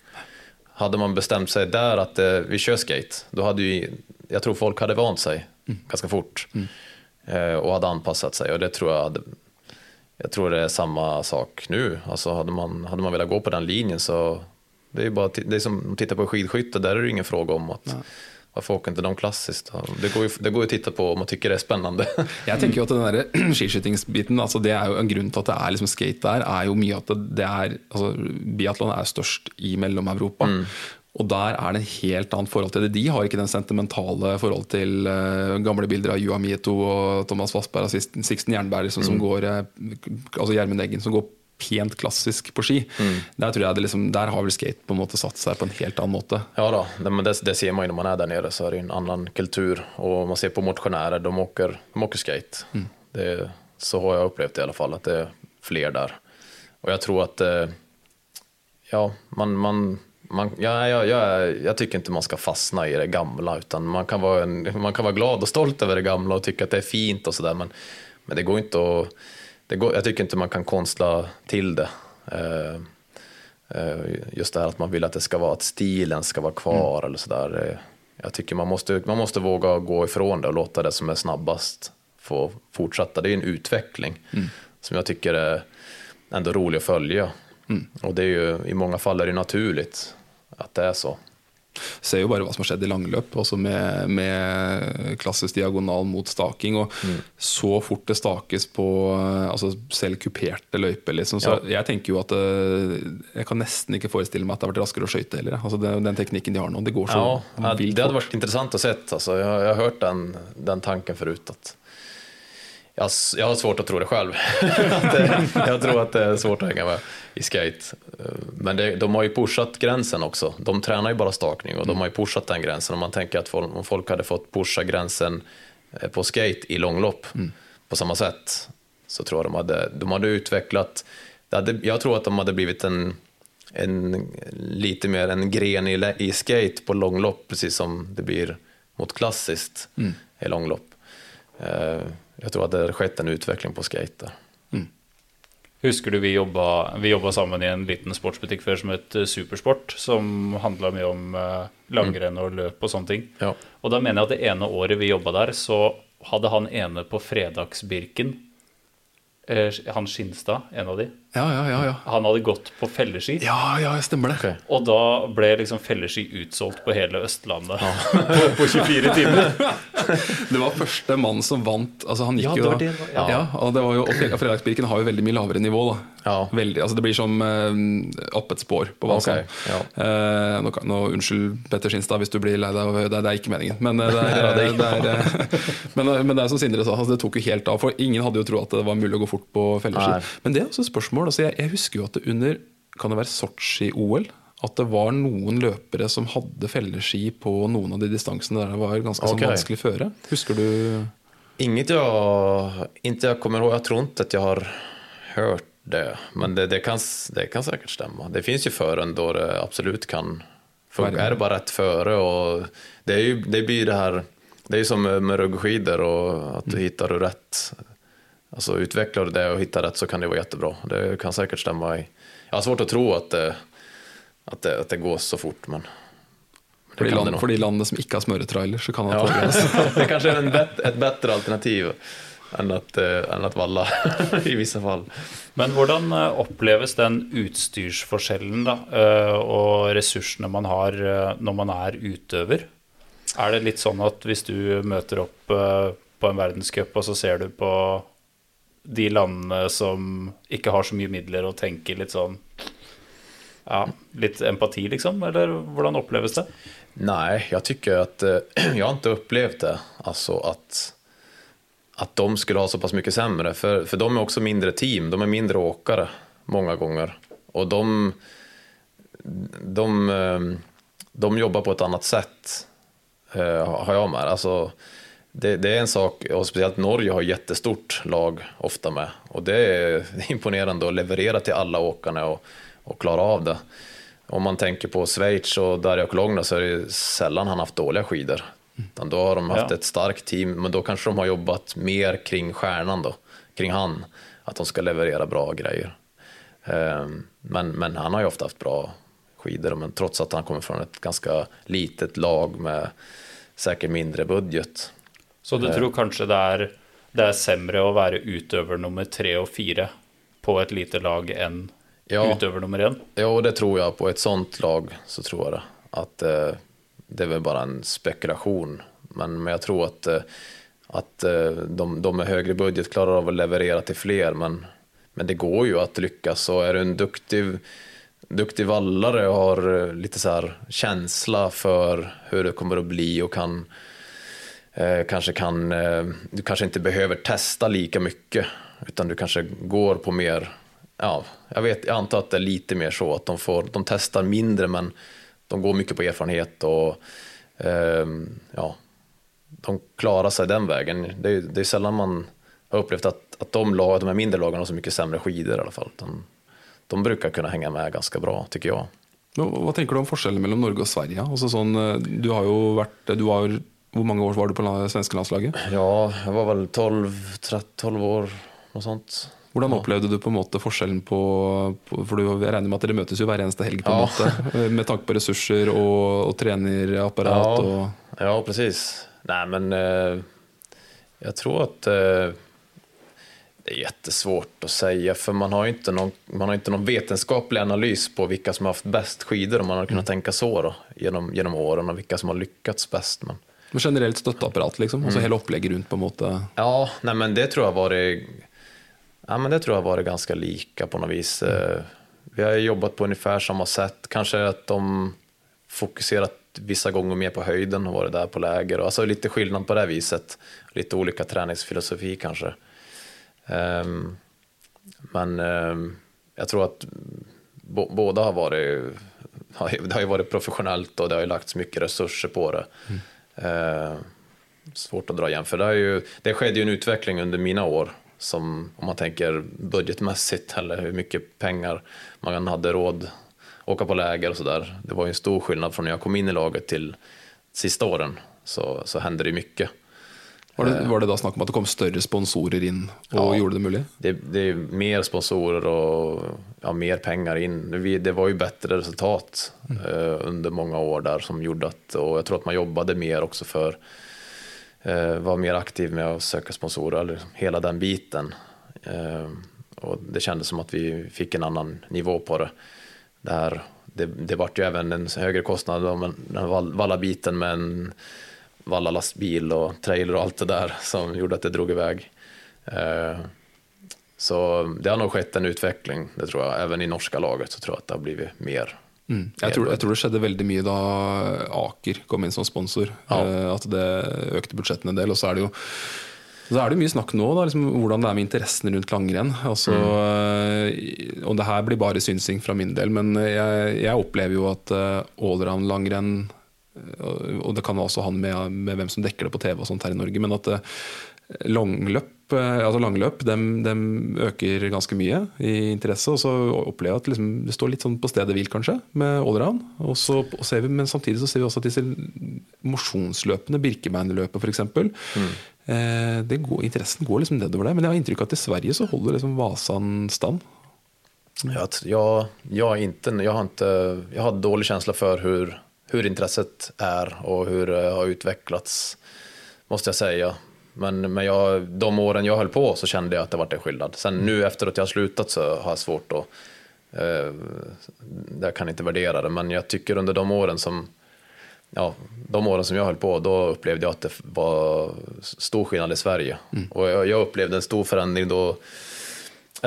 hade man bestämt sig där att eh, vi kör skate, då hade ju, jag tror folk hade vant sig mm. ganska fort mm. eh, och hade anpassat sig och det tror jag hade, jag tror det är samma sak nu. Alltså hade man, hade man velat gå på den linjen så det är bara det är som att titta på skidskytte, där är det ingen fråga om att Nej. Varför åker inte de klassiskt? Det går, ju, det går ju att titta på om man tycker det är spännande. (laughs) Jag tänker att den där (clears throat) skiskytingsbiten, alltså det är ju en grund till att det är liksom skate där, är ju mycket att det är, alltså biathlon är störst i Mellom-Europa. Mm. Og der er det en helt annet forhold til det. De har ikke den sentimentale forhold til uh, gamle bilder av Juha Mieto og Thomas Vassberg og Sixten Jernberg liksom, som går uh, altså Gjermund Eggen som går pent klassisk på ski. Der tror jeg det liksom, der har vel skate på en måte satt seg på en helt annen måte. Ja, då, det, men det, det ser man ju när man är där nere så är det en annan kultur och man ser på motionärer, de åker, de åker skate. Det, så har jag upplevt det i alla fall, att det är fler där. Och jag tror att eh, ja, man, man, man, ja, ja, ja, jag tycker inte man ska fastna i det gamla utan man kan, vara en, man kan vara glad och stolt över det gamla och tycka att det är fint och sådär men, men det går inte att, det går, jag tycker inte man kan konstla till det. Eh, eh, just det här att man vill att det ska vara, att stilen ska vara kvar eller sådär. Eh, Jag tycker man måste, man måste våga gå ifrån det och låta det som är snabbast få fortsätta. Det är en utveckling som jag tycker är ändå rolig att följa. Och det är ju, i många fall är det naturligt att det är så. Ser jo bare hva som har skjedd i langløp, også med, med klassisk diagonal mot staking. Og så fort det stakes på eh, altså selv kuperte løyper, liksom. Så jeg tenker jo at eh, Jeg kan nesten ikke forestille meg at det har vært raskere å skøyte heller. Altså det, den teknikken de har nå. Det går så Ja, ja, det hade fort. varit intressant att se. Alltså, jag, jag har hört den, den tanken förut. Att jag, jag har svårt att tro det själv. (laughs) jag tror att det är svårt att hänga med i skate. Eh, Men det, de har ju pushat gränsen också. De tränar ju bara stakning och de har ju pushat den gränsen. Om man tänker att folk, om folk hade fått pusha gränsen eh, på skate i långlopp på samma sätt så tror jag de hade, de hade utvecklat, hade, jag tror att de hade blivit en, en lite mer en gren i, i skate på långlopp, precis som det blir mot klassiskt i långlopp. Eh, jag tror att det har skett en utveckling på skate där. Husker du vi jobba, vi jobba sammen i en liten sportsbutikk før som het eh, Supersport, som handla mye om eh, langrenn og løp og sånne ting. Ja. Og da mener jeg at det ene året vi jobba der, så hadde han ene på Fredagsbirken, eh, han Skinstad, en av de, Ja, ja, ja, ja. han hadde gått på felleski. Ja, ja, stemmer det. Okej. Og da ble liksom felleski utsolgt på hele Østlandet (laughs) på, på 24 timer. (laughs) Det var første mann som vant. Altså han gikk Ja, det jo var det ja. ja. og det var jo, og Fre- og Fredagsbirken har jo veldig mye lavere nivå. da Ja. Veldig, altså Det blir som eh, opp et spår på Valsand. Ok, ja. Eh, nå, nå, unnskyld, Petter Skinstad, hvis du blir lei deg. av Det, det er ikke meningen. Men eh, det (laughs) er, Ja, det ikke- det men, men det som Sindre sa, altså, det tok jo helt av. For ingen hadde jo trodd at det var mulig å gå fort på felleski. Nei. Men det er også et spørsmål. Altså, jeg, jeg husker jo at det under kan det være Sotsji-OL at det var noen løpere som hadde felleski på noen av de distansene der det var ganske sånn Ok. vanskelig føre. Husker du Inget jag, inte jag kommer ihåg, jag tror inte att jag har hört det. Men det, det, kan, det kan säkert stämma. Det finns ju fören då det absolut kan funka. Är det bara rätt före och det, är ju, det blir det här, det är ju som med, med ruggskidor och att du hittar du rätt. Alltså utvecklar du det och hittar rätt så kan det vara jättebra. Det kan säkert stämma. I, jag har svårt att tro att det, att det, att det går så fort men For de, kan det land, for de landene som ikke har smøretrailer, så kan det Ja, (laughs) det kanske är en bet, ett bättre alternativ än att, eh, än att valla (laughs) i vissa fall. Men hvordan eh, oppleves den utstyrsforskjellen da, eh, og ressursene man har eh, når man er utøver? Er det litt sånn at hvis du møter opp eh, på en verdenscup, og så ser du på de landene som ikke har så mye midler, og tenker litt sånn Ja, litt empati, liksom? Eller hvordan oppleves det? Nej, jag tycker att eh, (clears throat) jag har inte upplevt det. Alltså att, att de skulle ha så pass mycket sämre. För, för de är också mindre team, de är mindre åkare många gånger. Och de, de, eh, de jobbar på ett annat sätt, eh, har jag med. Alltså, det, det är en sak, och speciellt Norge har jättestort lag ofta med. Och det är (laughs) imponerande att leverera till alla åkarna och, och klara av det. Om man tänker på Schweiz och Darja Kologna så är det sällan han haft dåliga skidor. Utan då har de haft Ja. ett starkt team, men då kanske de har jobbat mer kring stjärnan då, kring han. Att de ska leverera bra grejer. Ehm, Men, men han har ju ofta haft bra skidor, men trots att han kommer från ett ganska litet lag med säkert mindre budget. Så du tror kanskje det er, det er semre å være utøver nummer tre og fire på et lite lag enn Ja. utøver nummer én? Jo, det tror jag. På ett sånt lag så tror jag det. Att eh, det är väl bara en spekulation. Men, men jag tror att, eh, att eh, de, de med högre budget klarar av att leverera till fler. Men, men det går ju att lyckas. Och är du en duktig, duktig vallare och har eh, lite så här känsla för hur det kommer att bli och kan Eh, kanske kan, eh, du kanske inte behöver testa lika mycket utan du kanske går på mer, ja, jag vet, jag antar att det är lite mer så att de får, de testar mindre men de går mycket på erfarenhet och eh, ja, de klarar sig den vägen. Det är, det är sällan man har upplevt att, att de, lag, de här mindre lagen har så mycket sämre skidor i alla fall. De, de brukar kunna hänga med ganska bra, tycker jag. Men, vad tänker du om skillnaden mellan Norge och Sverige? Alltså sån, eh, du har ju varit, du har, Hvor mange år var du på svenska landslaget? Ja, jag var väl 12, 13, 12 år, något sånt. Hvordan opplevde du på en måte forskjellen på, på For du, jeg regner med at dere møtes jo hver eneste helg, på en Ja. måte, med tanke på ressurser og, og trenerapparat. Ja. Og, Ja, precis. Nej, men eh, jag tror att eh, det är jättesvårt att säga, för man har ju inte någon, man har inte någon vetenskaplig analys på vilka som har haft bäst skidor, om man har kunnat tänka så då, genom, genom åren, och vilka som har lyckats bäst. Men, men generelt støtteapparat, liksom. Mm. Altså hele opplegget rundt, på en måte. ja, nej, men det tror jag har varit, ja, men det tror jag har varit ganska lika på något vis. Eh, Vi har jobbat på ungefär samma sätt, kanske att de fokuserat vissa gånger mer på höjden och varit där på läger. Alltså lite skillnad på det viset. Lite olika träningsfilosofi kanske. Ehm, men ehm, jag tror att båda har varit, (laughs) det har ju varit professionellt och det har ju lagts mycket resurser på det. Eh, svårt att dra igen, för det, ju, det skedde ju en utveckling under mina år som om man tänker budgetmässigt eller hur mycket pengar man hade råd åka på läger och sådär. Det var ju en stor skillnad från när jag kom in i laget till sista åren så, så hände det mycket. Var det, var det da snakk om at det kom større sponsorer inn og Ja. gjorde det mulig? Det, det är mer sponsorer och ja, mer pengar in. Vi, det var ju bättre resultat eh, under många år där som gjorde att, och jag tror att man jobbade mer också för, eh, var mer aktiv med att söka sponsorer, eller hela den biten. Eh, och det kändes som att vi fick en annan nivå på det. Där det, det vart ju även en högre kostnad om en- den vall- valla-biten med en valla-lastbil och trailer och allt det där som gjorde att det drog iväg. Eh, så det har nog skett en utveckling, det tror jag. Även i norska laget så tror jag att det har blivit mer. Mm. Jeg, tror, jeg tror det skjedde veldig mye da Aker kom inn som sponsor. Ja. Eh, At det økte budsjettene en del. Og så er det jo så er det mye snakk nå da, liksom, hvordan det er med interessen rundt langrenn. Altså, eh, og det her blir bare synsing fra min del, men jeg, jeg opplever jo at uh, allround-langrenn eh, og det kan også ha med, med hvem som dekker det på TV og sånt her i Norge, men at eh, langløp, eh, altså langløp dem, dem øker ganske mye i interesse. Og så opplever jeg at liksom, det står litt sånn på stedet hvil, kanskje, med allround. Og så og ser vi, men samtidig så ser vi også at disse mosjonsløpene, Birkebeinerløpet f.eks., eh, det går, interessen går liksom nedover der. Men jeg har inntrykk av at i Sverige så holder liksom Vasan stand. Jag, jag, jag, inte, jag, har inte, jag har dålig känsla för hur, hur intresset är och hur det har utvecklats, måste jag säga. Men, men jag, de åren jag höll på så kände jag att det var en skillnad. Sen nu efter att jag har slutat så har jag svårt att... Eh, jag kan inte värdera det, men jag tycker under de åren som ja, de åren som jag höll på, då upplevde jag att det var stor skillnad i Sverige. Och jag, jag upplevde en stor förändring då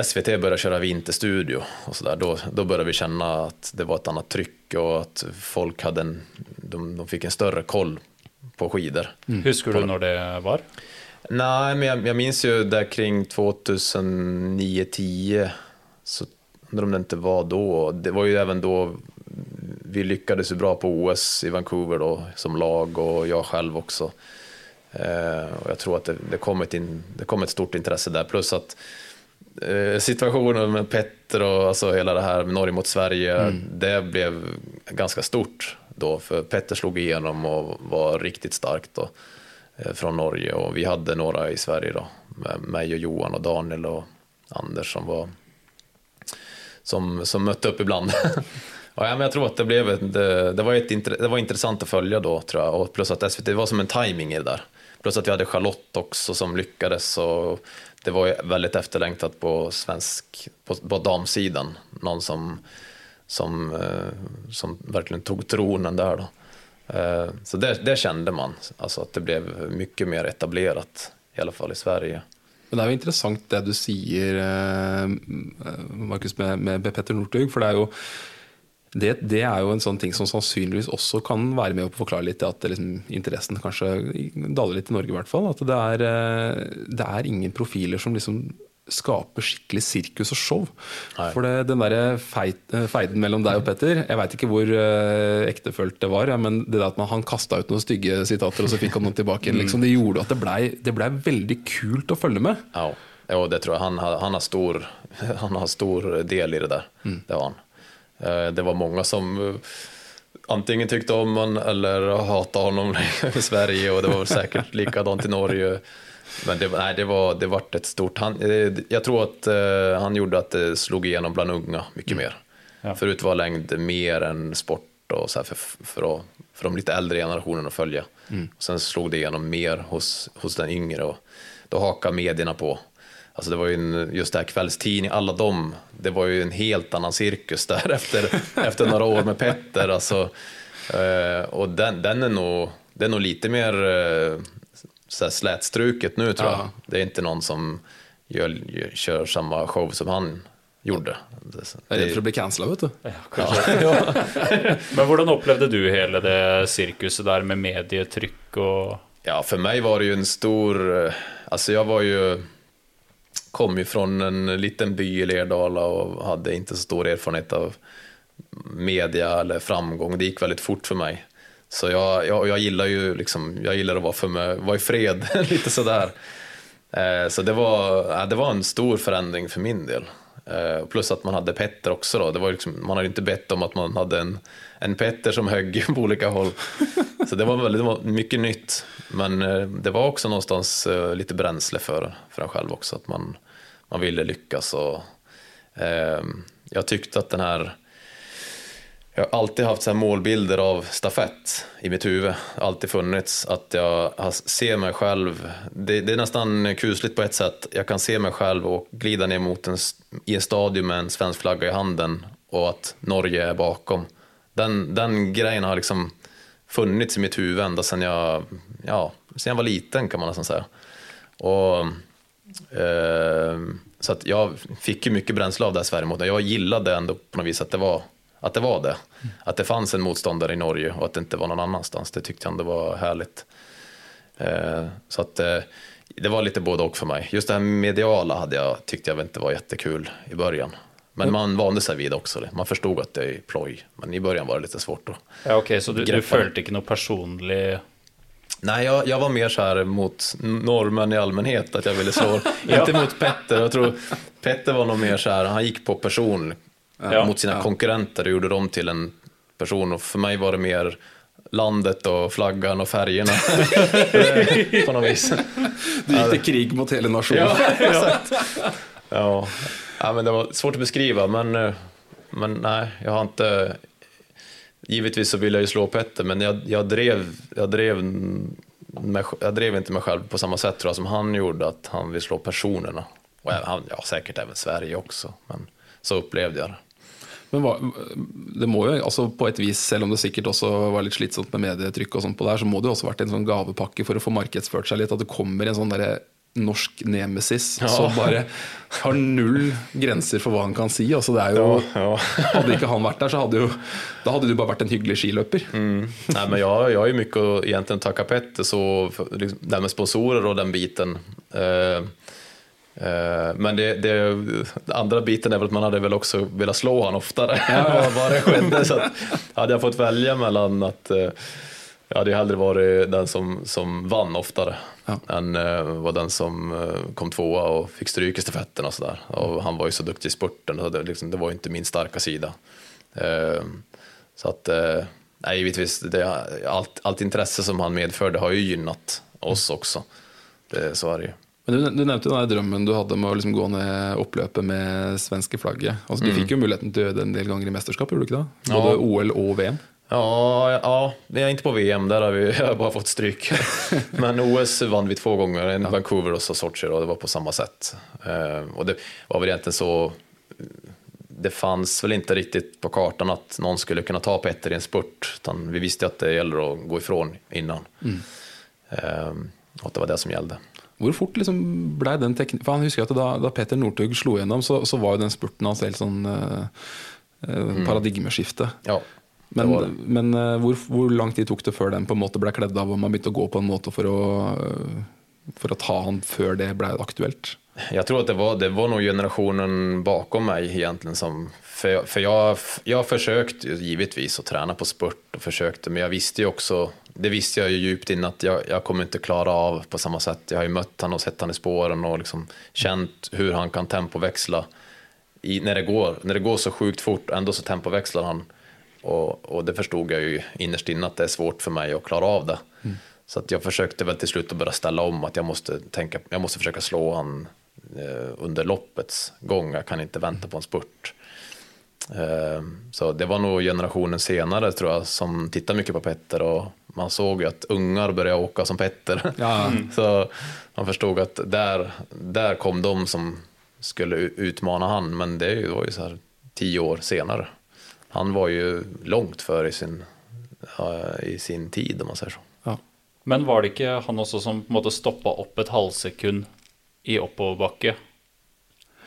SVT började köra vinterstudio och så där. Då, då började vi känna att det var ett annat tryck och att folk hade en, de, de fick en större koll på skidor. Husker du når det var? Nej, men jag, jag minns ju där kring 2009-10, så undrar om det inte var då. Det var ju även då vi lyckades ju bra på OS i Vancouver då, som lag och jag själv också. Eh, och jag tror att det, det, kom ett in, det kom ett stort intresse där, plus att situationen med Petter och alltså hela det här med Norge mot Sverige, det blev ganska stort då, för Petter slog igenom och var riktigt starkt då eh, från Norge och vi hade några i Sverige då, med mig och Johan och Daniel och Anders som var som, som mötte upp ibland. (laughs) ja, men jag tror att det blev ett, det, det, var ett, det var intressant att följa då tror jag och plus att SVT, det var som en timing i det där. Plus att vi hade Charlotte också som lyckades och det var ju väldigt efterlängtat på svensk, på, på damsidan. Någon som, som, eh, som verkligen tog tronen där då. Eh, Så det, det kände man, alltså att det blev mycket mer etablerat, i alla fall i Sverige. Men det är jo intressant det du säger, eh, eh, Markus, med, med Petter Northug. för det är ju det, det, er jo en sånn ting som sannsynligvis også kan være med å forklare litt at liksom, interessen kanskje daler litt i Norge, i hvert fall. At det er, eh, det er ingen profiler som liksom skaper skikkelig sirkus og show. Nei. For det, den der eh, feiden mellom deg og Petter Jeg veit ikke hvor uh, ektefølt det var, ja, men det at man, han kasta ut noen stygge sitater, og så fikk han noen tilbake igjen, liksom, det gjorde at det blei ble veldig kult å følge med. Ja, det tror jeg. Han, han, har stor, (laughs) han, har stor, del i det der. Mm. Det var han. Eh, det var många som eh, antingen tyckte om honom eller hatade honom (laughs) i Sverige och det var säkert likadant i Norge. Men det, nej, det, var, det vart ett stort... Han, eh, jag tror att uh, han gjorde att det slog igenom bland unga mycket mm. mer. Ja. Förut var längd mer än sport och så för, för, att, för de lite äldre generationerna att följa. Mm. sen slog det igenom mer hos, hos den yngre och då hakade medierna på. Alltså det var ju en, just det här kvällstidning, alla de, det var ju en helt annan cirkus där (laughs) efter, efter några år med Petter. Alltså, eh, och den, den är nog, det är nog lite mer eh, så slätstruket nu tror ja. jag. Det är inte någon som gör, gör, kör samma show som han gjorde. Det, är det för att bli cancellad vet du? Ja, ja. (laughs) Men hur upplevde du hela det cirkuset där med medietryck och? Ja, för mig var det ju en stor, eh, alltså jag var ju kom ju från en liten by i Lerdala och hade inte så stor erfarenhet av media eller framgång. Det gick väldigt fort för mig. Så jag, jag, jag gillar ju liksom, jag gillar att vara, för mig, vara i fred, (laughs) lite sådär. Eh, så det var, ja, det var en stor förändring för min del. Eh, plus att man hade Petter också då. Det var liksom, man hade inte bett om att man hade en, en Petter som högg (laughs) på olika håll. Så det var, väldigt, det var mycket nytt. Men eh, det var också någonstans eh, lite bränsle för, för en själv också. Att man, man ville lyckas. Och, eh, jag tyckte att den här... Jag har alltid haft så målbilder av stafett i mitt huvud. Alltid funnits. Att jag ser mig själv. Det, det, är nästan kusligt på ett sätt. Jag kan se mig själv och glida ner mot en, i en stadion med en svensk flagga i handen och att Norge är bakom. Den, den grejen har liksom funnits i mitt huvud ända sedan jag, ja, sedan jag var liten kan man nästan säga. Och Eh, så att jag fick ju mycket bränsle av det här Sverigemotet. Jag gillade ändå på något vis att det var, att det, var det. Att det fanns en motståndare i Norge och att det inte var någon annanstans. Det tyckte jag ändå var härligt. Eh, så att eh, det var lite både och för mig. Just det här mediala hade jag, tyckte jag inte var jättekul i början. Men man vande sig vid också. Man förstod att det är ploj. Men i början var det lite svårt att Ja, Okej, okay, så du, du följde inte någon personlig Nej, jag, jag, var mer så här mot normen i allmänhet, att jag ville slå, (laughs) ja. inte mot Petter. Jag tror Petter var nog mer så här, han gick på person ja. mot sina ja. konkurrenter och gjorde dem till en person. Och för mig var det mer landet och flaggan och färgerna (laughs) på något vis. Du gick till krig mot hela nationen. Ja, (laughs) exakt. Ja ja, men det var svårt att beskriva, men, eh, men nej, jag har inte givetvis så ville jag ju slå Petter, men jag, jag, drev, jag, drev med, jag drev inte mig själv på samma sätt tror jag, som han gjorde, att han vill slå personerna. Och han, ja, säkert även Sverige också, men så upplevde jag det. Men hva, det må jo, altså på ett vis, Selv om det säkert också var lite slitsomt med medietryck och sånt på det här, så må det jo også vært en sånn gavepakke för att få markedsført sig lite att det kommer en sånn där norsk nemesis ja. som bare har null grenser for hva han kan si. Altså det er jo, ja, ja. (laughs) Hadde ikke han vært der, så hadde jo, da hadde du bare vært en hyggelig skiløper. Mm. Nej, men jag, jag har ju mycket att egentligen tacka Petter, så liksom, det här med sponsorer och den biten. Eh, eh, men det, det, andra biten är väl att man hade väl också velat slå honom oftare ja. (laughs) vad det skedde. Så att, hade jag fått välja mellan att eh, jag hade hellre varit den som, som vann oftare ja. än uh, var den som uh, kom tvåa och fick stryk i stafetten och sådär. Och han var ju så duktig i spurten, så det, liksom, det var inte min starka sida. Uh, så att, uh, nej, givetvis, det, allt, allt intresse som han medförde har ju gynnat oss också. Det, så är det ju. Men du, du nevnte den där drömmen du hade med att liksom gå ner oppløpet med svenska flagget. Altså, du mm. fick ju möjligheten till det en del gånger i mästerskap, gjorde du inte det? Både ja. OL och VM. Ja, ja, vi är inte på VM, där har vi (laughs) har bara fått stryk. (laughs) Men OS vann vi två gånger, en ja. Vancouver och så Sochi och det var på samma sätt. Eh, och det var väl egentligen så, det fanns väl inte riktigt på kartan att någon skulle kunna ta Petter i en spurt, utan vi visste att det gäller att gå ifrån innan. Mm. Eh, och det var det som gällde. Hur fort liksom ble den teknikken For han husker at da, da Petter Northug slo gjennom, så, så var jo den spurten hans helt sånn uh Eh, Paradigmeskifte. Ja, Men, var det. men eh, hvor, hvor lang tid tok det før den på en måte ble kledd av, og man begynte å gå på en måte for å, eh, for å ta han før det ble aktuelt? Jag tror att det var, det var nog generationen bakom mig egentligen som... För jag, för jag, jag försökte givetvis att träna på spurt och försökte, men jag visste ju också, det visste jag ju djupt in att jag, jag kommer inte klara av på samma sätt. Jag har ju mött han och sett han i spåren och liksom känt hur han kan tempoväxla i, när, det går, när det går så sjukt fort, ändå så tempoväxlar han. Och, och det förstod jag ju innerst inne att det är svårt för mig att klara av det. Så att jag försökte väl till slut att börja ställa om att jag måste, tänka, jag måste försöka slå han eh, under loppets gång. Jag kan inte vänta på en spurt. Eh, så det var nog generationen senare tror jag som tittade mycket på Petter och man såg ju att ungar började åka som Petter. Ja. (laughs) Så man förstod att där, där kom de som skulle utmana han, men det är ju- var ju så här tio år senare. Han var ju långt före i sin, ja, i sin tid om man säger så. Ja. Men var det ikke han også som på en måte stoppa opp et halvsekund i oppoverbakke?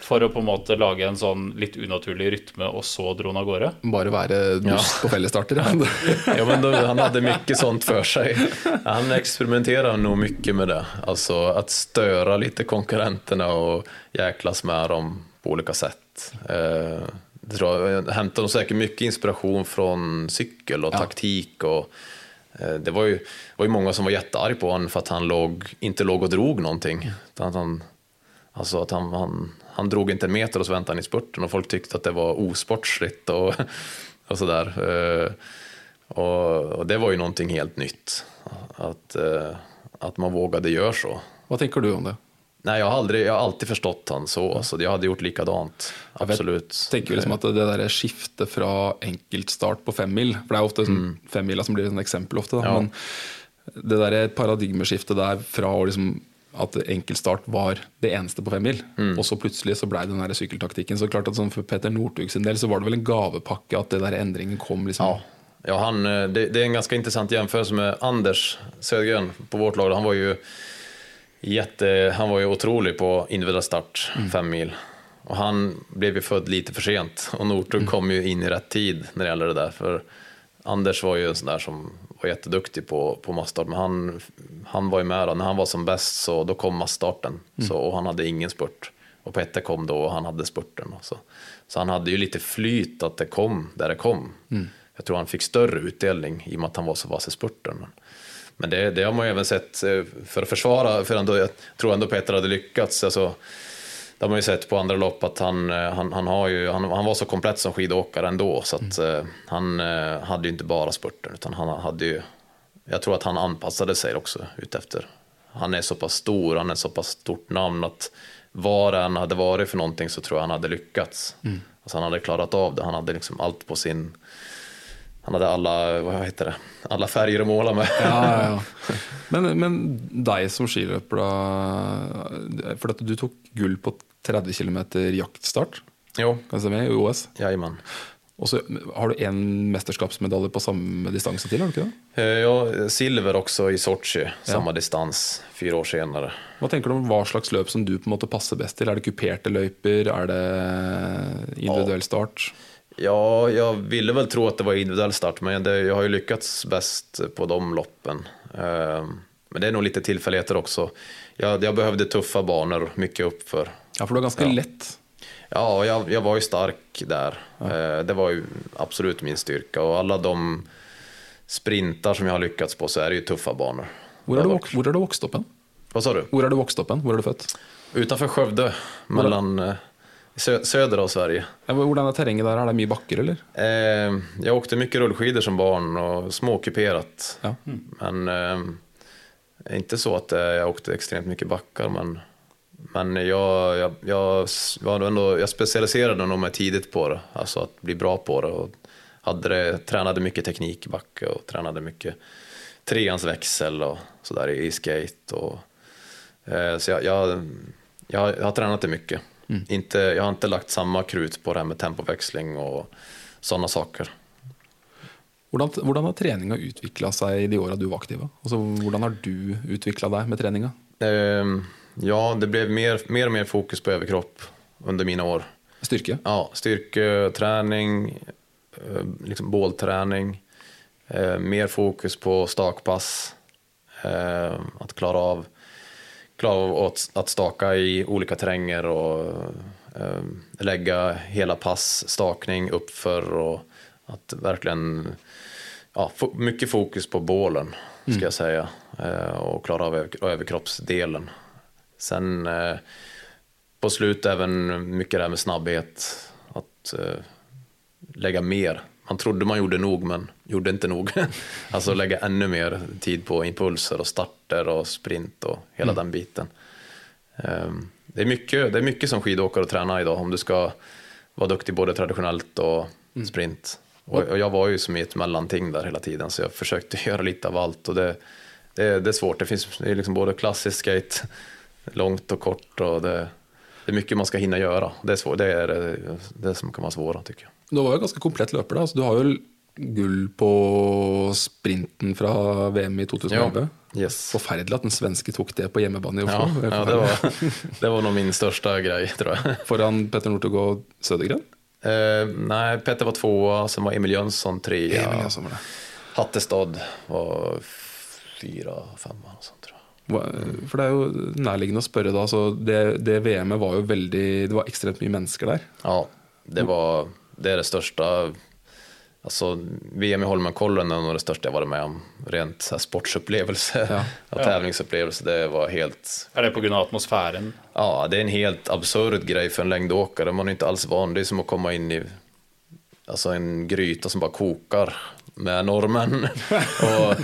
For å på en måte lage en sånn litt unaturlig rytme, og så dro han av gårde? Bare være dust på fellesstarter. Ja. (laughs) Ja, men då, han hade mycket sånt för sig. Han experimenterar nog mycket med det. Alltså att störa lite konkurrenterna och jäklas med dem på olika sätt. Eh, jag hämtar nog säkert mycket inspiration från cykel och taktik. Och, eh, det var ju, var ju många som var jättearg på honom för att han låg, inte låg och drog någonting. Utan han, alltså att han, han, han drog inte en meter och så väntade han i spurten och folk tyckte att det var osportsligt och, (laughs) och sådär. Eh, och, och det var ju någonting helt nytt. Att, eh, att man vågade göra så. Hva tenker du om det? Nej, jag har, aldrig, jag har alltid förstått han så. Så jag hade gjort likadant. Absolut. Jeg tenker liksom at det der skiftet fra enkeltstart på femmil For det er ofte sånn femmila som blir et eksempel ofte. Da, Ja. Men det der paradigmeskiftet der fra å liksom at enkeltstart var det eneste på femmil, og så plutselig så blei den der sykkeltaktikken. Så klart at sånn For Peter Northug sin del så var det vel en gavepakke at det der endringen kom. liksom Ja, ja han, eh, det, det är en ganska intressant jämförelse med Anders Södergren på vårt lag. Han var ju, jätte, han var ju otrolig på individuell start, fem mil. Och han blev ju född lite för sent och Northug kom ju in i rätt tid när det gäller det där. För Anders var ju en sån där som var jätteduktig på, på massstart, men han, han var ju med då. När han var som bäst så då kom massstarten så, och han hade ingen spurt. Och Petter kom då och han hade spurten. Och så. så han hade ju lite flyt att det kom där det kom. Jag tror han fick större utdelning i och med att han var så vass i spurten. Men, men det, det har man ju även sett eh, för att försvara, för ändå, jag tror ändå Petter hade lyckats. Alltså, det har man ju sett på andra lopp att han, eh, han, han, har ju, han, han var så komplett som skidåkare ändå. Så att, eh, han hade ju inte bara spurten utan han hade ju... Jag tror att han anpassade sig också utefter. Han är så pass stor, han är så pass stort namn att vad än hade varit för någonting så tror jag han hade lyckats. Alltså han hade klarat av det, han hade liksom allt på sin... Han hade alla, vad heter det, alla färger att måla med. Ja, ja, ja. (laughs) Men, men deg som skiløper, da For at du tok gull på 30 km jaktstart, jo, kan det stemme, i OS. jajamän. Og så har du én mesterskapsmedalje på samme distanse til, har du det? Eh, Ja, silver också i Sochi, samma distans, fyra år senare. Hva tenker du om hva slags løp som du på en måte passer best til? Er det kuperte løyper? Er det individuell start? Ja, jag ville väl tro att det var individuell start, men det, jag har ju lyckats bäst på de loppen. Eh, Men det är nog lite tillfälligheter också. Jag, jag behövde tuffa banor, mycket uppför. Ja, for du er ganske lett. Ja, jag, jag var ju stark där. Eh, Det var ju absolut min styrka. Och alla de sprintar som jag har lyckats på så är det ju tuffa banor. Hvor er du, hen? Vad sa du? Hvor er du vokst opp hen? Hvor er du født? Utanför Skövde, mellan eh, sö söder av Sverige. Ja, hvordan er terrenget der? Er det mye bakker, eller? Eh, jag åkte mycket rullskidor som barn och småkuperat. Ja. Men eh, inte så att eh, jag åkte extremt mycket backar. Men, men jag, jag, jag, var ändå, jag specialiserade nog mig tidigt på det. Alltså att bli bra på det. Och hade det, tränade mycket backe och tränade mycket treans växel och sådär i, skate. Och, eh, så jag, jag, jag, jag har tränat det mycket. Inte, jag har inte lagt samma krut på det här med tempoväxling och sådana saker. Hvordan har treninga utvikla seg i de åra du var aktiv? Altså, hvordan har du utvikla deg med treninga? Ehm, ja, det blev mer, mer och mer fokus på överkropp under mina år. Styrke? Ja, styrketräning, eh, liksom bålträning, eh, mer fokus på stakpass, eh, att klara av, klara av att, att staka i olika terränger och eh, lägga hela pass, stakning uppför och att verkligen, ja, mycket fokus på bålen ska jag säga eh, och klara av över, överkroppsdelen. Sen eh, på slut även mycket det här med snabbhet, att eh, lägga mer. Man trodde man gjorde nog, men gjorde inte nog. (laughs) alltså lägga ännu mer tid på impulser och starter och sprint och hela den biten. Ehm, det, är mycket, det är mycket som skidåkare att träna idag om du ska vara duktig både traditionellt och sprint. Och, och jag var ju som i ett mellanting där hela tiden, så jag försökte (laughs) göra lite av allt. Och det, det, det är svårt, det finns det är liksom både klassisk skate, långt och kort och det, det är mycket man ska hinna göra. Det är svårt, det är det, det som kan vara svåra tycker jag. Du var jo ganske komplett løper. da. Altså, du har jo gull på sprinten fra VM i 2011. Yes. Forferdelig at den svenske tok det på hjemmebane i Ja, Oslo. ja det, var, det var nog min största grej tror jag. (laughs) Foran Petter Northug Södergren. Eh, nej, Petter var tvåa, sen var Emil Jönsson trea. Emil Jönsson var det. Hattestad var fyra, femma och sånt tror jag. For det er jo nærliggende å spørre, da. Så det, det VM-et var jo veldig Det var ekstremt mye mennesker der. Ja, det var det är det största. Alltså, VM i Holmenkollen är nog det största jag varit med om. Rent så här, sportsupplevelse Ja. (laughs) och tävlingsupplevelse. Det var helt Er det pga. atmosfæren? Ja, det är en helt absurd grej för en längdåkare. Man är inte alls van. Det är som att komma in i alltså en gryta som bara kokar med normen. (laughs) och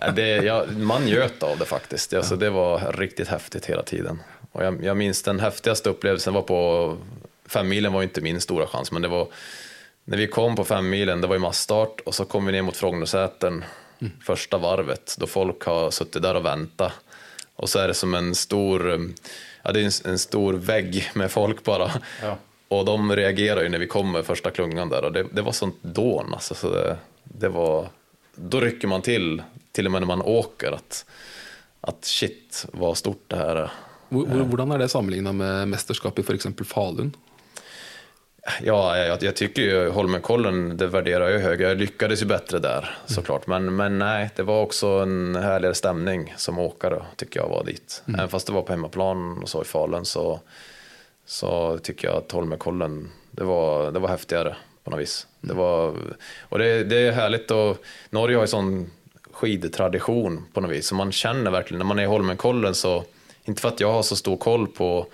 ja, det, ja, man njöt av det faktiskt. Alltså, det var riktigt häftigt hela tiden. Och jag, jag minns den häftigaste upplevelsen var på femmilen var inte min stora chans, men det var när vi kom på femmilen, det var ju massstart och så kom vi ner mot Frognersätern första varvet då folk har suttit där och väntat. Och så är det som en stor, ja det är en, en stor vägg med folk bara. Ja. Och de reagerar ju när vi kommer första klungan där och det, det var sånt dån alltså. Så det, det var, då rycker man till, till och med när man åker, att, att shit vad stort det här är. Hvordan er det sammenligna med mesterskap i f.eks. Falun? Ja, jag, jag tycker ju Holmenkollen, det värderar jag högre. Jag lyckades ju bättre där såklart. Men, men nej, det var också en härligare stämning som åkare tycker jag var dit. Även fast det var på hemmaplan och så i Falun så, så tycker jag att Holmenkollen, det var, det var häftigare på något vis. Det var, och det, det är härligt och Norge har ju sån skidtradition på något vis. Så man känner verkligen när man är i Holmenkollen så, inte för att jag har så stor koll på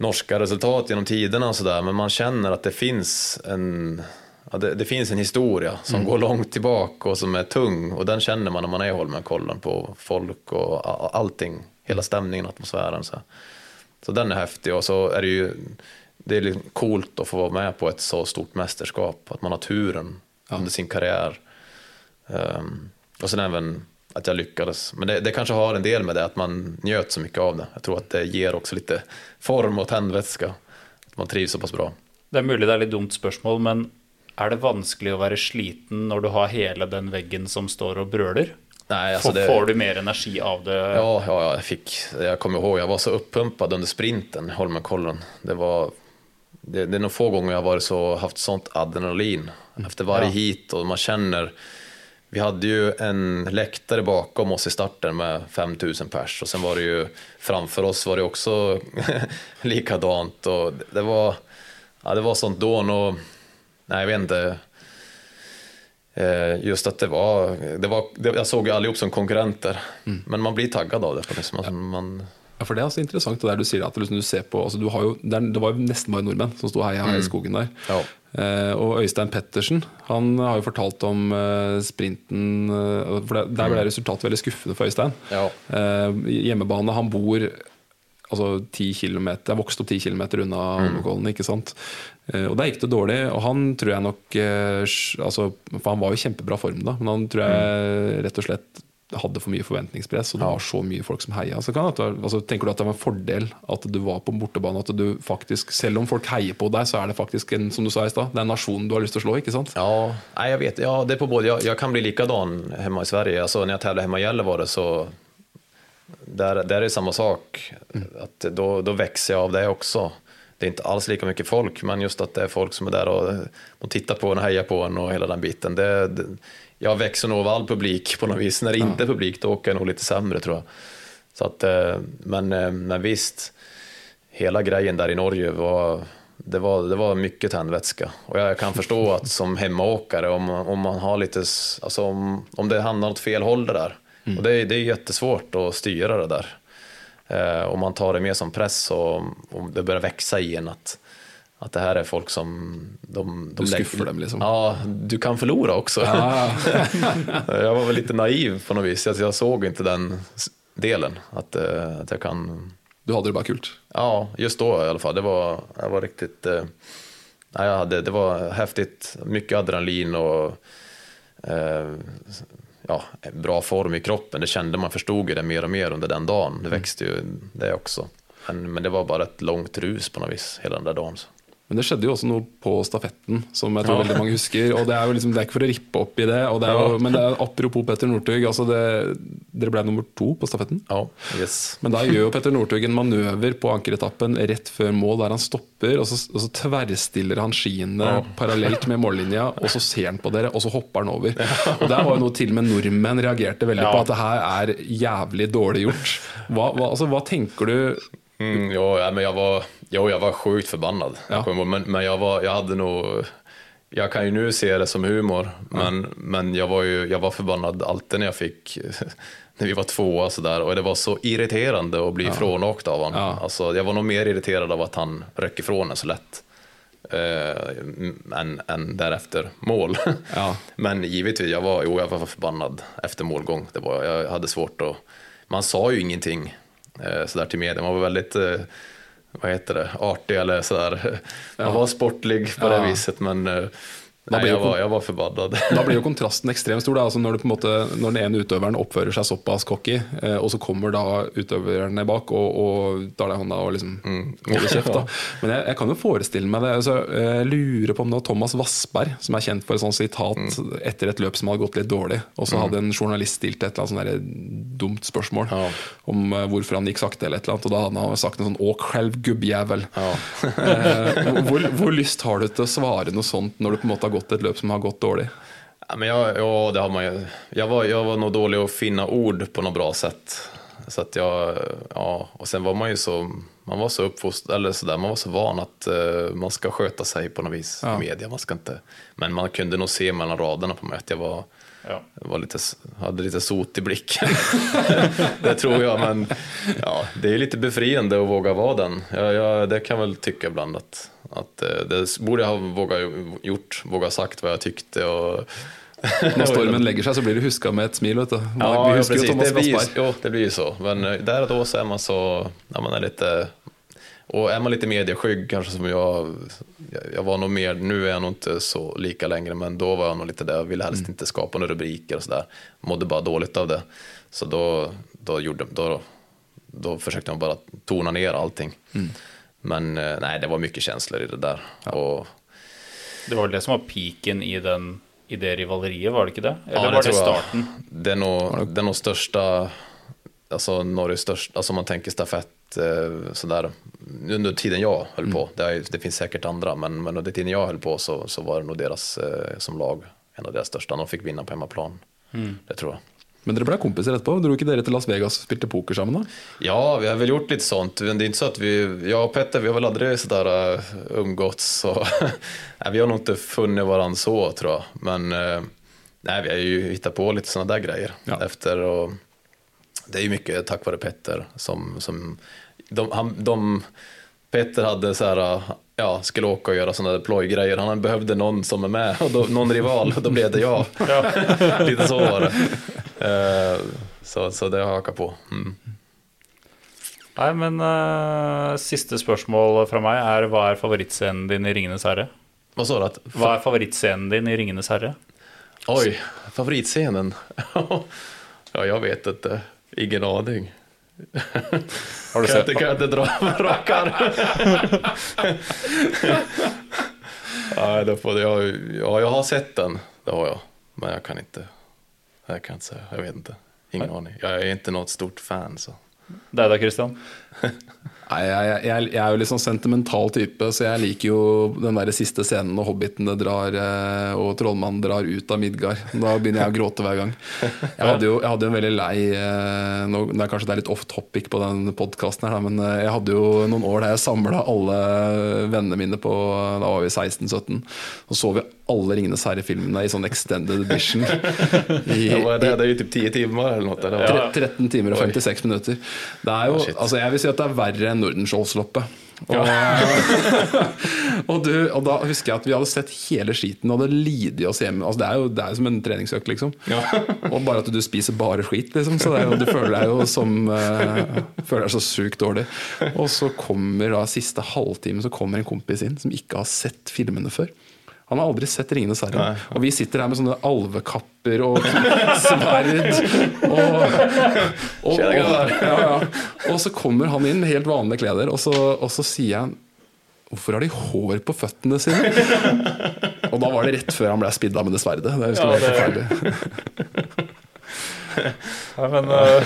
norska resultat genom tiderna och sådär, men man känner att det finns en, ja, det, det finns en historia som går långt tillbaka och som är tung och den känner man när man är i Holmenkollen på folk och allting, hela stämningen, atmosfären. Så, så den är häftig och så är det ju det är liksom coolt att få vara med på ett så stort mästerskap, att man har turen under sin karriär. Ehm, och sen även att jag lyckades. Men det, det kanske har en del med det, att man njöt så mycket av det. Jag tror att det ger också lite form och tändvätska. Att man trivs så pass bra. Det er mulig det er litt dumt spørsmål, men er det vanskelig å være sliten når du har hele den veggen som står og brøler? Nej, alltså Får, det, får du mer energi av det? Ja, ja, ja, jag fick. Jag kommer ihåg, jag var så uppumpad under sprinten i Holmenkollen. Det var, det, det är nog få gånger jag har varit så, haft sånt adrenalin efter varje Ja. hit och man känner, vi hade ju en läktare bakom oss i starten med 5000 pers och sen var det ju framför oss var det också (laughs) likadant och det- var, ja, det var sånt dån och nej, jag vet inte. Eh, Just att det var, det var jag såg ju allihop som konkurrenter, men man blir taggad av det. Liksom. alltså, man, Ja, for Det er også interessant det der du sier at liksom du ser på altså du har jo, det, var jo nesten bare nordmenn som sto heia i skogen der. Ja. Eh, og Øystein Pettersen han har jo fortalt om eh, sprinten eh, for det, Der ble resultatet veldig skuffende for Øystein. Ja. Eh, hjemmebane, han bor altså 10 kilometer, jeg vokste opp 10 km unna Holmenkollen. ikke sant? Eh, og Der gikk det dårlig, og han tror jeg nok eh, altså, For han var jo i kjempebra form da, men han tror jeg rett og slett hadde for mye forventningspress, og det var så mye folk som heia. Så kan det, altså, tenker du at det var en fordel at du var på bortebane? At du faktisk, selv om folk heier på deg, så er det faktisk en som du sa i stad, det er nasjon du har lyst til å slå? ikke sant? Ja, nej, jag vet. Ja, det är på både. Jag, jag kan bli likadan hemma i Sverige. Alltså, när jag tävlade hemma i Gällivare så där, där är det samma sak. Att då, då växer jag av det också. det är inte alls lika mycket folk, men just att det är folk som är där och, och tittar på en och hejar på en och hela den biten. Det, det, jag växer nog av all publik på något vis. När det inte är publik, då åker jag nog lite sämre tror jag. Så att, eh, men, eh, men visst, hela grejen där i Norge var det var, det var mycket tändvätska. Och jag kan förstå (laughs) att som hemmaåkare, om, om man har lite, alltså om, om det hamnar åt fel håll det där. Mm. Och det, är, det är jättesvårt att styra det där. Eh, om man tar det mer som press och om det börjar växa i en att, att det här är folk som... De, de du skuffar dem liksom? Ja, du kan förlora också. Ah. (laughs) jag var väl lite naiv på något vis. Jag såg inte den delen, att, eh, att jag kan du hade det bara kul? Ja, just då i alla fall. Det var, det var riktigt... Eh, jag hade, det var häftigt, mycket adrenalin och eh, ja, bra form i kroppen. Det kände man, förstod ju det mer och mer under den dagen. Det mm. växte ju det också. Men, men det var bara ett långt rus på något vis hela den där dagen. Så. Men det skjedde jo også noe på stafetten, som jeg tror ja. veldig mange husker. og Det er jo liksom, det er ikke for å rippe opp i det, det jo, men det er, apropos Petter Northug. Altså dere ble nummer to på stafetten. Ja, yes. Men da gjør jo Petter Northug en manøver på ankeretappen rett før mål, der han stopper. Og så, og så tverrstiller han skiene ja. parallelt med mållinja, og så ser han på dere, og så hopper han over. Og Der var jo noe til og med nordmenn reagerte veldig på, at det her er jævlig dårlig gjort. Hva, hva, altså, hva tenker du Mm, ja, men jag var, jo, jag var sjukt förbannad. Ja. Men, men jag, var, jag hade nog... Jag kan ju nu se det som humor, men, men jag, var ju, jag var förbannad alltid när jag fick (laughs) när vi var tvåa sådär och det var så irriterande att bli ja. frånåkt av honom. Ja. Alltså, jag var nog mer irriterad av att han röck ifrån en så lätt. Eh, än, än därefter mål. (laughs) Ja. Men givetvis, jag var, jo, jag var förbannad efter målgång. Det var, jag hade svårt att... Man sa ju ingenting sådär till media. Man var väldigt eh, vad heter det, artig eller sådär. Man ja. var sportlig på ja. det viset men eh, Nei, jeg, var, jeg var förbannad. (laughs) da blir jo kontrasten ekstremt stor. Altså når, måte, når, den ene utøveren oppfører seg såpass cocky, eh, og så kommer da utøverne bak og, og tar deg hånda og liksom mm. holder kjeft. Da. (laughs) Men jeg, jeg, kan jo forestille meg det. Altså, jeg lurer på om det var Thomas Vassberg som er kjent for et sånt sitat mm. etter et løp som hadde gått litt dårlig. Og så mm. hadde en journalist stilt et eller annet sånt dumt spørsmål ja. om uh, hvorfor han gikk sakte, eller et eller annet, og da hadde han sagt noe sånn 'Å, skjelv gubbjævel'. Ja. eh, hvor, hvor lyst har du til å svare noe sånt når du på en måte har gått gått ett löp som har gått dåligt? Ja, men jag, ja, det har man ju. Jag var, jag var nog dålig att finna ord på något bra sätt. Så att jag, ja, och sen var man ju så, man var så uppfostrad, eller sådär, man var så van att uh, man ska sköta sig på något vis ja. i media. Man ska inte, men man kunde nog se mellan raderna på mig att jag var, ja. var lite, hade lite sot i blicken. (laughs) det tror jag, men ja, det är lite befriande att våga vara den. Jag, jag, det kan jag väl tycka ibland att att eh, det borde jag ha vågat gjort, vågat sagt vad jag tyckte. Och, (laughs) När stormen lägger sig så blir du huskad med ett smil. Vet du. Man ja, ja precis. Det blir, jo, det blir ju så. Men eh, där och då så är man så, ja, man är lite, och är man lite medieskygg kanske som jag, jag var nog mer, nu är jag nog inte så lika längre, men då var jag nog lite där, jag ville helst mm. inte skapa några rubriker och sådär. Mådde bara dåligt av det. Så då, då, gjorde, då, då försökte man bara tona ner allting. Mm. Men eh, nej, det var mycket känslor i det där. Ja. Och... Det var det som var piken i, den, i det rivaleriet, var det inte det? Eller ja, det var det starten? Det är nog, det är nog största, alltså Norges största, alltså om man tänker stafett eh, sådär, under tiden jag höll mm. på, det, är, det, finns säkert andra, men, men under tiden jag höll på så, så var det nog deras, eh, som lag, en av deras största. De fick vinna på hemmaplan, mm. det tror jag. Men dere ble kompiser etterpå? Dro ikke dere till Las Vegas och spelade poker sammen? da? Ja, vi har väl gjort lite sånt. Men det är inte så att vi, jag och Petter, vi har väl aldrig sådär uh, umgåtts. Och (laughs) nej, vi har nog inte funnit varandra så tror jag. Men uh, nej, vi har ju hittat på lite sådana där grejer ja. efter. Och det är ju mycket tack vare Petter som, som de, han, de Petter hade så här, ja, skulle åka och göra sådana där plojgrejer. Han behövde någon som är med, och då, någon rival, och då blev det jag. (laughs) Lite så var det. Uh, så, så det har jag hakat på. Mm. Nei, men uh, Siste spørsmål fra meg er hva er favorittscenen din i 'Ringenes herre'? Hva sa du? At... Hva er favorittscenen din i 'Ringenes herre'? Oj, favoritscenen? (laughs) ja, jag vet inte. Ingen aning. (laughs) Har du sett? Jag, kan jag inte dra (laughs) rakar? (laughs) Nej, det får jag, ja, jag har sett den, det har jag. Men jag kan inte, jag kan inte säga, jag vet inte. Ingen Nej. aning. Jag är inte något stort fan så. Deg da, Christian? (laughs) Nei, jeg, jeg, jeg er jo litt sånn sentimental type, så jeg liker jo den der siste scenen når hobbitene drar eh, og trollmannen drar ut av Midgard. Da begynner jeg å gråte hver gang. Jeg hadde jo, jeg hadde jo en veldig lei eh, nå, det er Kanskje det er litt off topic på den podkasten, men eh, jeg hadde jo noen år der jeg samla alle vennene mine på Da var vi 16-17. Så så vi alle Ringenes herre-filmene i sånn extended edition. (laughs) I, Ja, är det? det är ju typ 10 timmar eller något. Eller? Ja. Tre- 13 timer og 56 minutter. Det er jo, shit. altså jeg vil si at det er verre enn Nordenskioldsloppet. Og, (laughs) og, du, og da husker jeg at vi hadde sett hele skiten og hadde lidd oss hjemme. Altså det er jo det er jo som en treningsøkt, liksom. (laughs) og bare at du spiser bare skit, liksom. Så det er jo, du føler deg jo som eh, Føler deg så sjukt dårlig. Og så kommer da siste halvtime Så kommer en kompis inn som ikke har sett filmene før. Han har aldri sett 'Ringenes herre'. Og vi sitter her med sånne alvekapper og sverd og, og, og, ja, ja. og så kommer han inn med helt vanlige klær, og så, og så sier han Hvorfor har de hår på føttene sine? Og da var det rett før han ble spidda med det sverdet. Det jeg Ja, det- forferdelig. Ja, men eh,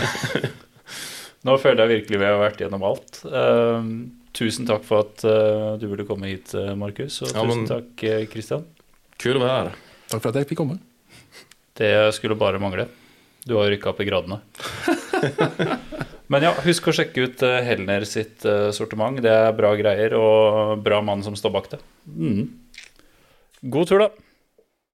nå føler jeg virkelig vi har vært gjennom alt. Eh, tusen takk for at eh, du ville komme hit, eh, Markus. Og Ja, tusen takk, eh, Christian. Kul att vara här. Takk for at jeg fikk komme. Det skulle bare mangle. Du har rykka opp i gradene. (laughs) Men ja, husk å sjekke ut Helner sitt sortiment. Det er bra greier og bra mann som står bak det. Mm. God tur, da.